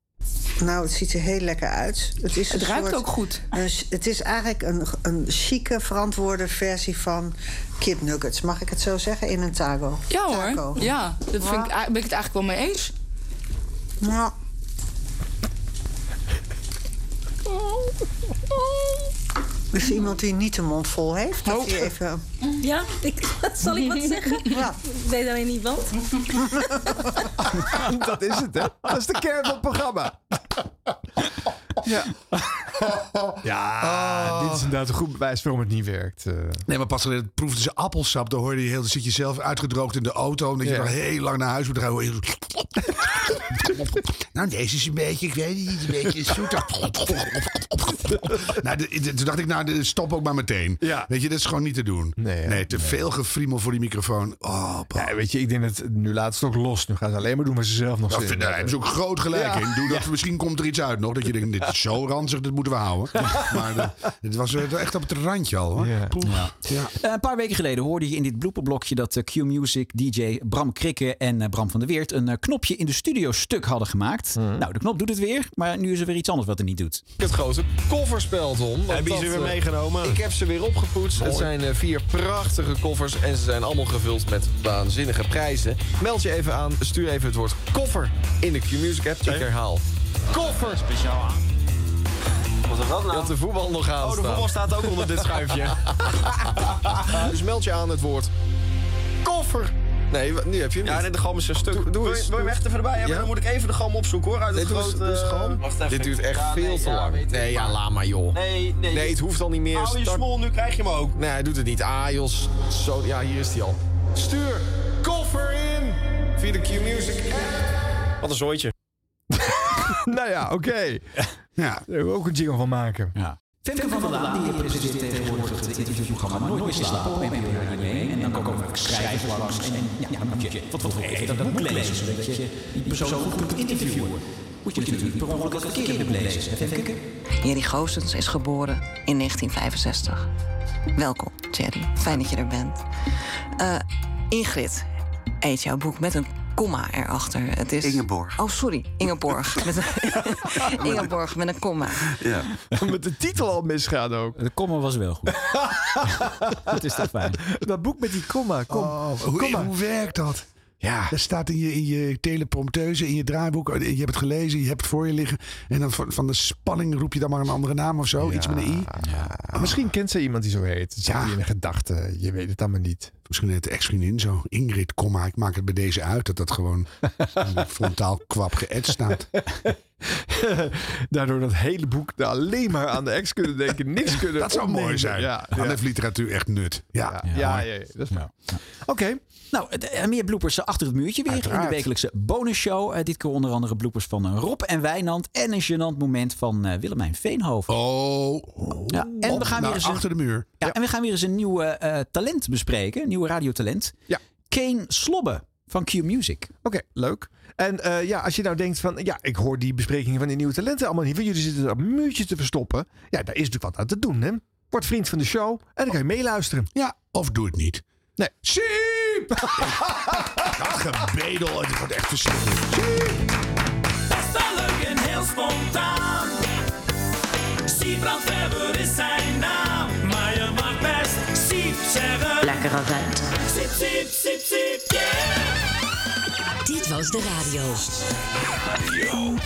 Nou, het ziet er heel lekker uit. Het, is Het ruikt soort- ook goed. een het is eigenlijk een, een chique, verantwoorde versie van kipnuggets. Mag ik het zo zeggen? In een taco. Ja hoor. Taco. Ja, dat vind ik, ben ik het eigenlijk wel mee eens. Nou. Is er iemand die niet de mond vol heeft? Dat hij even... Ja, ik, zal ik wat zeggen? Ja. Ik weet alleen niet wat. dat is het, hè? Dat is de kern van het programma. Ja. Ja, dit is inderdaad een goed bewijs waarom het niet werkt. eh. Nee, maar pas geleden proefden ze appelsap. Dan hoorde je heel, dan zit je zelf uitgedroogd in de auto. En dat je dan heel lang naar huis moet rijden. nou, deze is een beetje, ik weet niet, een beetje zoet. nou, de- de- toen dacht ik, nou, de- stop ook maar meteen. Ja. Weet je, dat is gewoon niet te doen. Nee, te veel gefriemel voor die microfoon. Oh. Ja, weet je, ik denk dat nu laat ze het ook los. Nu gaan ze alleen maar doen waar ze zelf nog Dat zin daar hebben ze ook groot gelijk Ja. in. Doe dat, Misschien komt er iets uit nog. Dat je denkt, dit is zo ranzig, dit moeten we houden. Maar de, het was eh, echt op het randje al. Hoor. Ja. Ja. Eh, een paar weken geleden hoorde je in dit blooperblokje dat eh, Q-Music, DJ Bram Krikke en eh, Bram van der Weert een eh, knopje in de studio stuk hadden gemaakt. Nou, de knop doet het weer, maar nu is er weer iets anders wat het niet doet. Het grote kofferspel, Tom. Heb je ze weer meegenomen? Ik heb ze weer opgepoetst. Het zijn eh, vier prachtige koffers en ze zijn allemaal gevuld met waanzinnige prijzen. Meld je even aan, stuur even het woord koffer in de Q-Music app. Ik herhaal. Koffer! Speciaal aan. Wat is dat nou? Dat de voetbal nog aan Oh, de voetbal staat ook onder dit schuifje. dus meld je aan het woord koffer. Nee, nu heb je hem Ja, nee, de gam is een stuk. Doe, doe Wil je- eens. wil je hem echt even erbij hebben? Ja? Dan moet ik even de gam opzoeken hoor. Uit het grote... even. Dit duurt echt Ja, veel nee, te ja, lang. nee, ja, laat maar joh. Nee, nee. Nee, het hoeft al niet meer. Hou je Start- smol, nu krijg je hem ook. Nee, hij doet het niet. Ah, Jos. Zo, ja, hier is hij al. Stuur koffer in via de Q-Music app. Wat een zooitje. nou ja, oké. Ja. Daar we ook een jingle van maken. Ja. Femke van der Laan, die presenteert tegenwoordig het interviewprogramma Nooit meer slapen op NPO Radio 1. En dan komen ook schrijvers langs. En ja, dan moet je wat voor even dat boek lezen, zodat je die persoon goed kunt interviewen. Moet je natuurlijk per ongeluk het verkeerde boek lezen, Femke? Jerry Goossens is geboren in 1965. Welkom, Jerry. Fijn dat je er bent. Eh, Ingrid eet jouw boek met een komma erachter. Het is... Ingeborg. Oh, sorry. Ingeborg. Met een... Ingeborg met een komma. Ja. Met de titel al misgaan ook. De komma was wel goed. dat is toch fijn. Dat boek met die komma. Kom. Oh, hoe, werkt dat? Ja. Dat staat in je, in je teleprompteuze, in je draaiboek. Je hebt het gelezen, je hebt het voor je liggen. En dan van, van de spanning roep je dan maar een andere naam of zo. Iets met een i. Ah, Misschien kent ze iemand die zo heet. Zit Ja. in een gedachte. Je weet het allemaal niet. Misschien net de ex-vriendin zo. Ingrid, kom maar, ik maak het bij deze uit. Dat dat gewoon frontaal kwap geëtst staat. Daardoor dat hele boek alleen maar aan de ex kunnen denken. Niks kunnen Dat zou opnemen. mooi zijn. Ja, Dan ja. heeft literatuur echt nut. Ja, Ja, ja, ja, ja, dat is waar. Oké. Nou, eh, meer bloopers eh, achter het muurtje weer in de wekelijkse bonusshow. Eh, dit keer onder andere bloopers van Rob en Wijnand. En een gênant moment van Willemijn Veenhoven. Oh. Ja, en Op we gaan weer eens een, achter de muur. Ja, en we gaan weer eens een nieuw talent bespreken. Een nieuwe radiotalent. Ja. Kane Slobbe van Q Music. Oké, leuk. En eh, ja, als je nou denkt van, ja, ik hoor die besprekingen van die nieuwe talenten allemaal niet. Want jullie zitten een muurtje te verstoppen. Ja, daar is natuurlijk wat aan te doen, hè. Word vriend van de show en dan kan je meeluisteren. Ja, of doe het niet. Nee. Siep! Dat gebedel, het wordt echt verschrikkelijk. Best wel leuk en heel spontaan. Siebrand Weber is zijn naam. Lekkere vent. Siep, siep, siep, siep, yeah. Dit was de radio.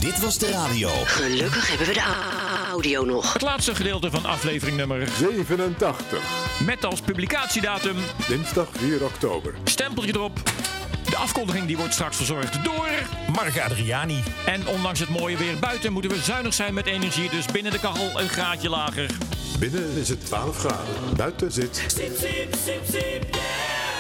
Dit was de radio. Gelukkig hebben we de audio nog. Het laatste gedeelte van aflevering nummer 87. met als publicatiedatum Dinsdag 4 oktober. stempeltje erop. De afkondiging die wordt straks verzorgd door Mark Adriani. En ondanks het mooie weer buiten moeten we zuinig zijn met energie, dus binnen de kachel een graadje lager. Binnen is het 12 graden. Buiten zit yeah.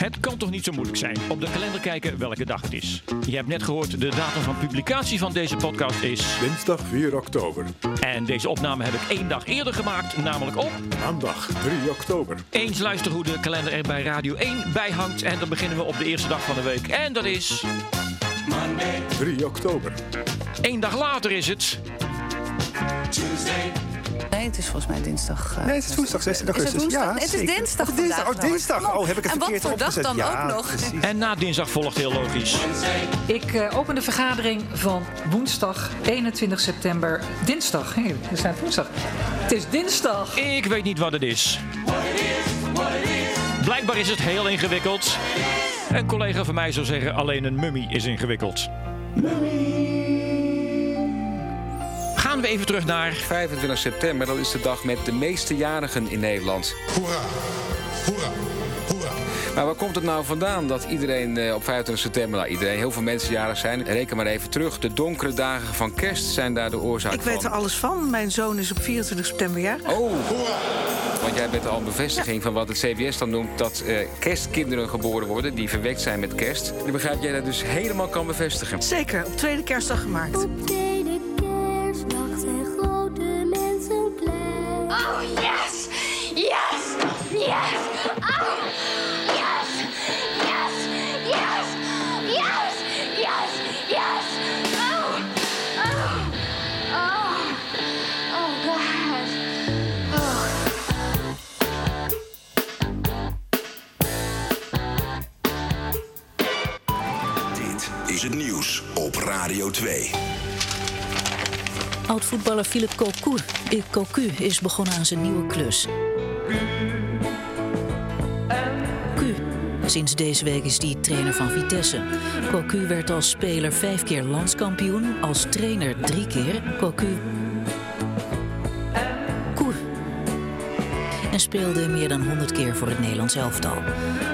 Het kan toch niet zo moeilijk zijn op de kalender kijken welke dag het is. Je hebt net gehoord, de datum van publicatie van deze podcast is... dinsdag 4 oktober. En deze opname heb ik één dag eerder gemaakt, namelijk op... Maandag 3 oktober. Eens luister hoe de kalender er bij Radio 1 bij hangt. En dan beginnen we op de eerste dag van de week. En dat is... 3 oktober. Eén dag later is het... Nee, het is volgens mij dinsdag. eh, Nee, het is woensdag 16 Is het augustus. woensdag? Ja, het is dinsdag Oh, dinsdag. vandaag Oh, dinsdag. Oh, heb ik het en verkeerd wat voor dag dan Ja, ook nog? precies. En na dinsdag volgt heel logisch. Ik eh, open de vergadering van woensdag 21 september. Dinsdag. Hé, er staat woensdag. Het is dinsdag. Ik weet niet wat het is. Blijkbaar is het heel ingewikkeld. Een collega van mij zou zeggen alleen een mummie is ingewikkeld. Gaan we even terug naar 25 september, dat is de dag met de meeste jarigen in Nederland. Hoera, hoera, hoera. Maar waar komt het nou vandaan dat iedereen eh, op 25 september, nou iedereen, heel veel mensen jarig zijn? Reken maar even terug. De donkere dagen van kerst zijn daar de oorzaak Ik van. weet er alles van. Mijn zoon is op 24 september jaar. Oh, want jij bent al een bevestiging van wat het CBS dan noemt... dat eh, kerstkinderen geboren worden die verwekt zijn met kerst. Ik begrijp jij dat dus helemaal kan bevestigen. Zeker, op tweede kerstdag gemaakt. Yes! Oh, yes! Yes! Yes! Yes! Yes! Yes! Oh! Oh! Oh! Oh, God! Oh. Dit is het nieuws op Radio 2. Oud-voetballer Philip Cocu, Cocu is begonnen aan zijn nieuwe klus. Sinds deze week is hij trainer van Vitesse. Cocu werd als speler vijf keer landskampioen, als trainer drie keer. Cocu. En speelde meer dan 100 keer voor het Nederlands elftal.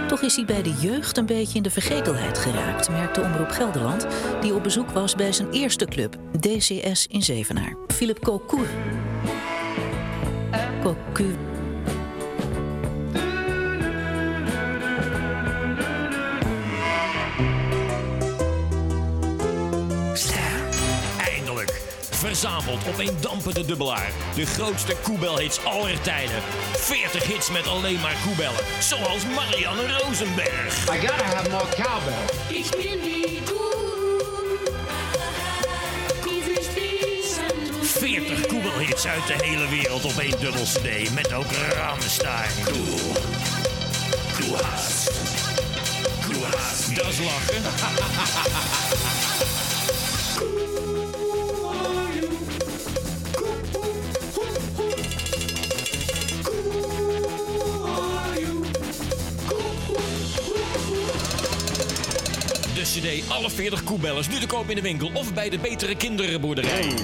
Toch is hij bij de jeugd een beetje in de vergetelheid geraakt, merkte Omroep Gelderland, die op bezoek was bij zijn eerste club, DCS in Zevenaar. Philip Cocu. Cocu. Verzameld op een dampende dubbelaar. De grootste koebelhits aller tijden. 40 hits met alleen maar koebellen. Zoals Marianne Rosenberg. I gotta have more cowbell. Wie spielen du 40 koebelhits uit de hele wereld op één dubbel cd. Met ook Rammstein. Cool. Du hast. Du hast. Dat is lachen. Alle 40 koebellers nu te koop in de winkel of bij de betere kinderboerderij.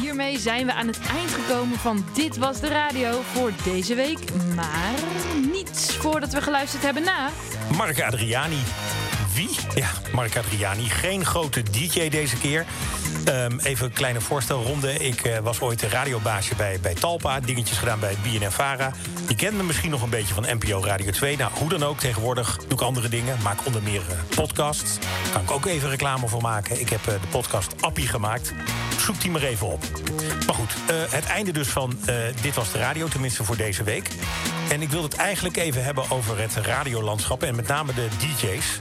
Hiermee zijn we aan het eind gekomen van Dit Was De Radio voor deze week. Maar niet voordat we geluisterd hebben naar... Mark Adriani. Ja, Mark Adriani. Geen grote DJ deze keer. Ehm, even een kleine voorstelronde. Ik eh, was ooit radiobaasje bij, bij Talpa. Dingetjes gedaan bij BNN-Vara. Je kent me misschien nog een beetje van NPO Radio 2. Nou, hoe dan ook. Tegenwoordig doe ik andere dingen. Maak onder meer eh, podcasts. Daar kan ik ook even reclame voor maken. Ik heb eh, de podcast Appie gemaakt. Zoek die maar even op. Maar goed, het einde dus van Dit Was De Radio. Tenminste voor deze week. En ik wil het eigenlijk even hebben over het radiolandschap. En met name de DJ's.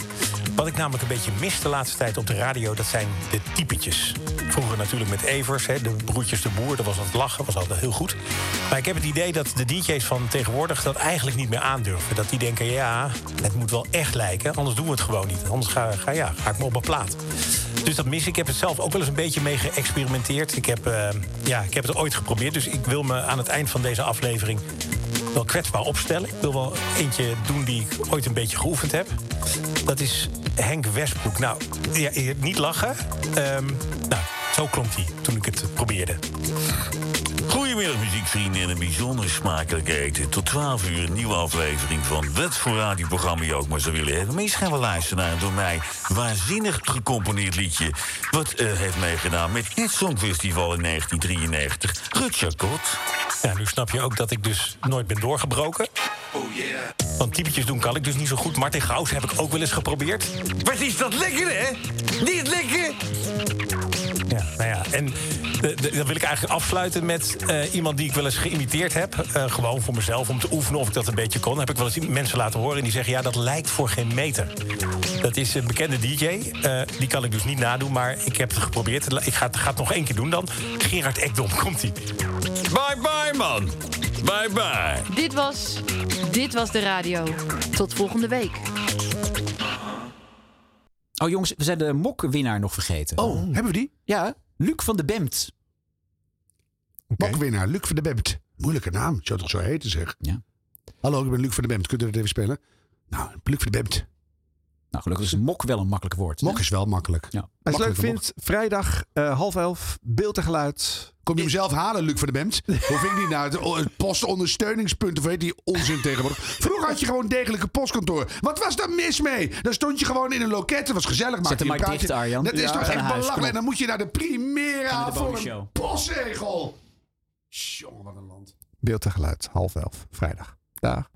Wat ik namelijk een beetje mis de laatste tijd op de radio, dat zijn de typetjes. Vroeger natuurlijk met Evers, hè, de broertjes de boer, dat was het lachen, was altijd heel goed. Maar ik heb het idee dat de DJ's van tegenwoordig dat eigenlijk niet meer aandurven. Dat die denken, ja, het moet wel echt lijken, anders doen we het gewoon niet. Anders ga, ga, ja, ga ik me op mijn plaat. Dus dat mis ik. Ik heb het zelf ook wel eens een beetje mee geëxperimenteerd. Ik heb, eh, ja, ik heb het ooit geprobeerd, dus ik wil me aan het eind van deze aflevering wel kwetsbaar opstellen. Ik wil wel eentje doen die ik ooit een beetje geoefend heb. Dat is Henk Westbroek. Nou, ja, niet lachen. Ehm, zo klonk hij toen ik het probeerde. Goedemiddag muziekvrienden en een bijzonder smakelijk eten. Tot 12 uur een nieuwe aflevering van Wat voor radioprogramma je ook maar zou willen hebben. Je gaan we luisteren naar een door mij waanzinnig gecomponeerd liedje. Wat eh, heeft meegedaan met het Songfestival in 1993. Rut Kot. Ja, nu snap je ook dat ik dus nooit ben doorgebroken. Oh yeah. Want typetjes doen kan ik dus niet zo goed. Martin Gaus heb ik ook wel eens geprobeerd. Wat is dat lekker, hè? Niet lekker? Nou ja, en d- dan wil ik eigenlijk afsluiten met eh, iemand die ik wel eens geïmiteerd heb. Eh, gewoon voor mezelf, om te oefenen of ik dat een beetje kon. Heb ik wel eens mensen laten horen en die zeggen... ja, dat lijkt voor geen meter. Dat is een bekende DJ. eh, die kan ik dus niet nadoen, maar ik heb het geprobeerd. Ik ga, het- ga het nog één keer doen dan. Gerard Ekdom, komt-ie. Bye bye, man. Bye bye. Dit was Dit Was De Radio. Tot volgende week. Oh jongens, we zijn de mokwinnaar nog vergeten. Oh, hebben we die? Ja, Luc van de Bemt. Mokwinnaar, Luc van de Bemt. Moeilijke naam, zou toch zo heten zeg. Ja. Hallo, ik ben Luc van de Bemt. Kunt u dat even spelen? Nou, Luc van de Bemt. Nou, gelukkig is mok wel een makkelijk woord. Mok is wel makkelijk. Ja. Als je het leuk vindt, vrijdag eh, half elf, beeld en geluid. Kom je hem zelf halen, Luc van de Bemt? Hoef ik niet naar het, het postondersteuningspunt of weet die onzin tegenwoordig. Vroeger had je gewoon een degelijke postkantoor. Wat was daar mis mee? Dan stond je gewoon in een loket. Het was gezellig. Zet maakte hem je maar een praatje. dicht, Arjan. Dat is toch echt belachelijk. En dan moet je naar de Primera voor een postzegel. Jongen, wat een land. Beeld en geluid, half elf, vrijdag. Dag.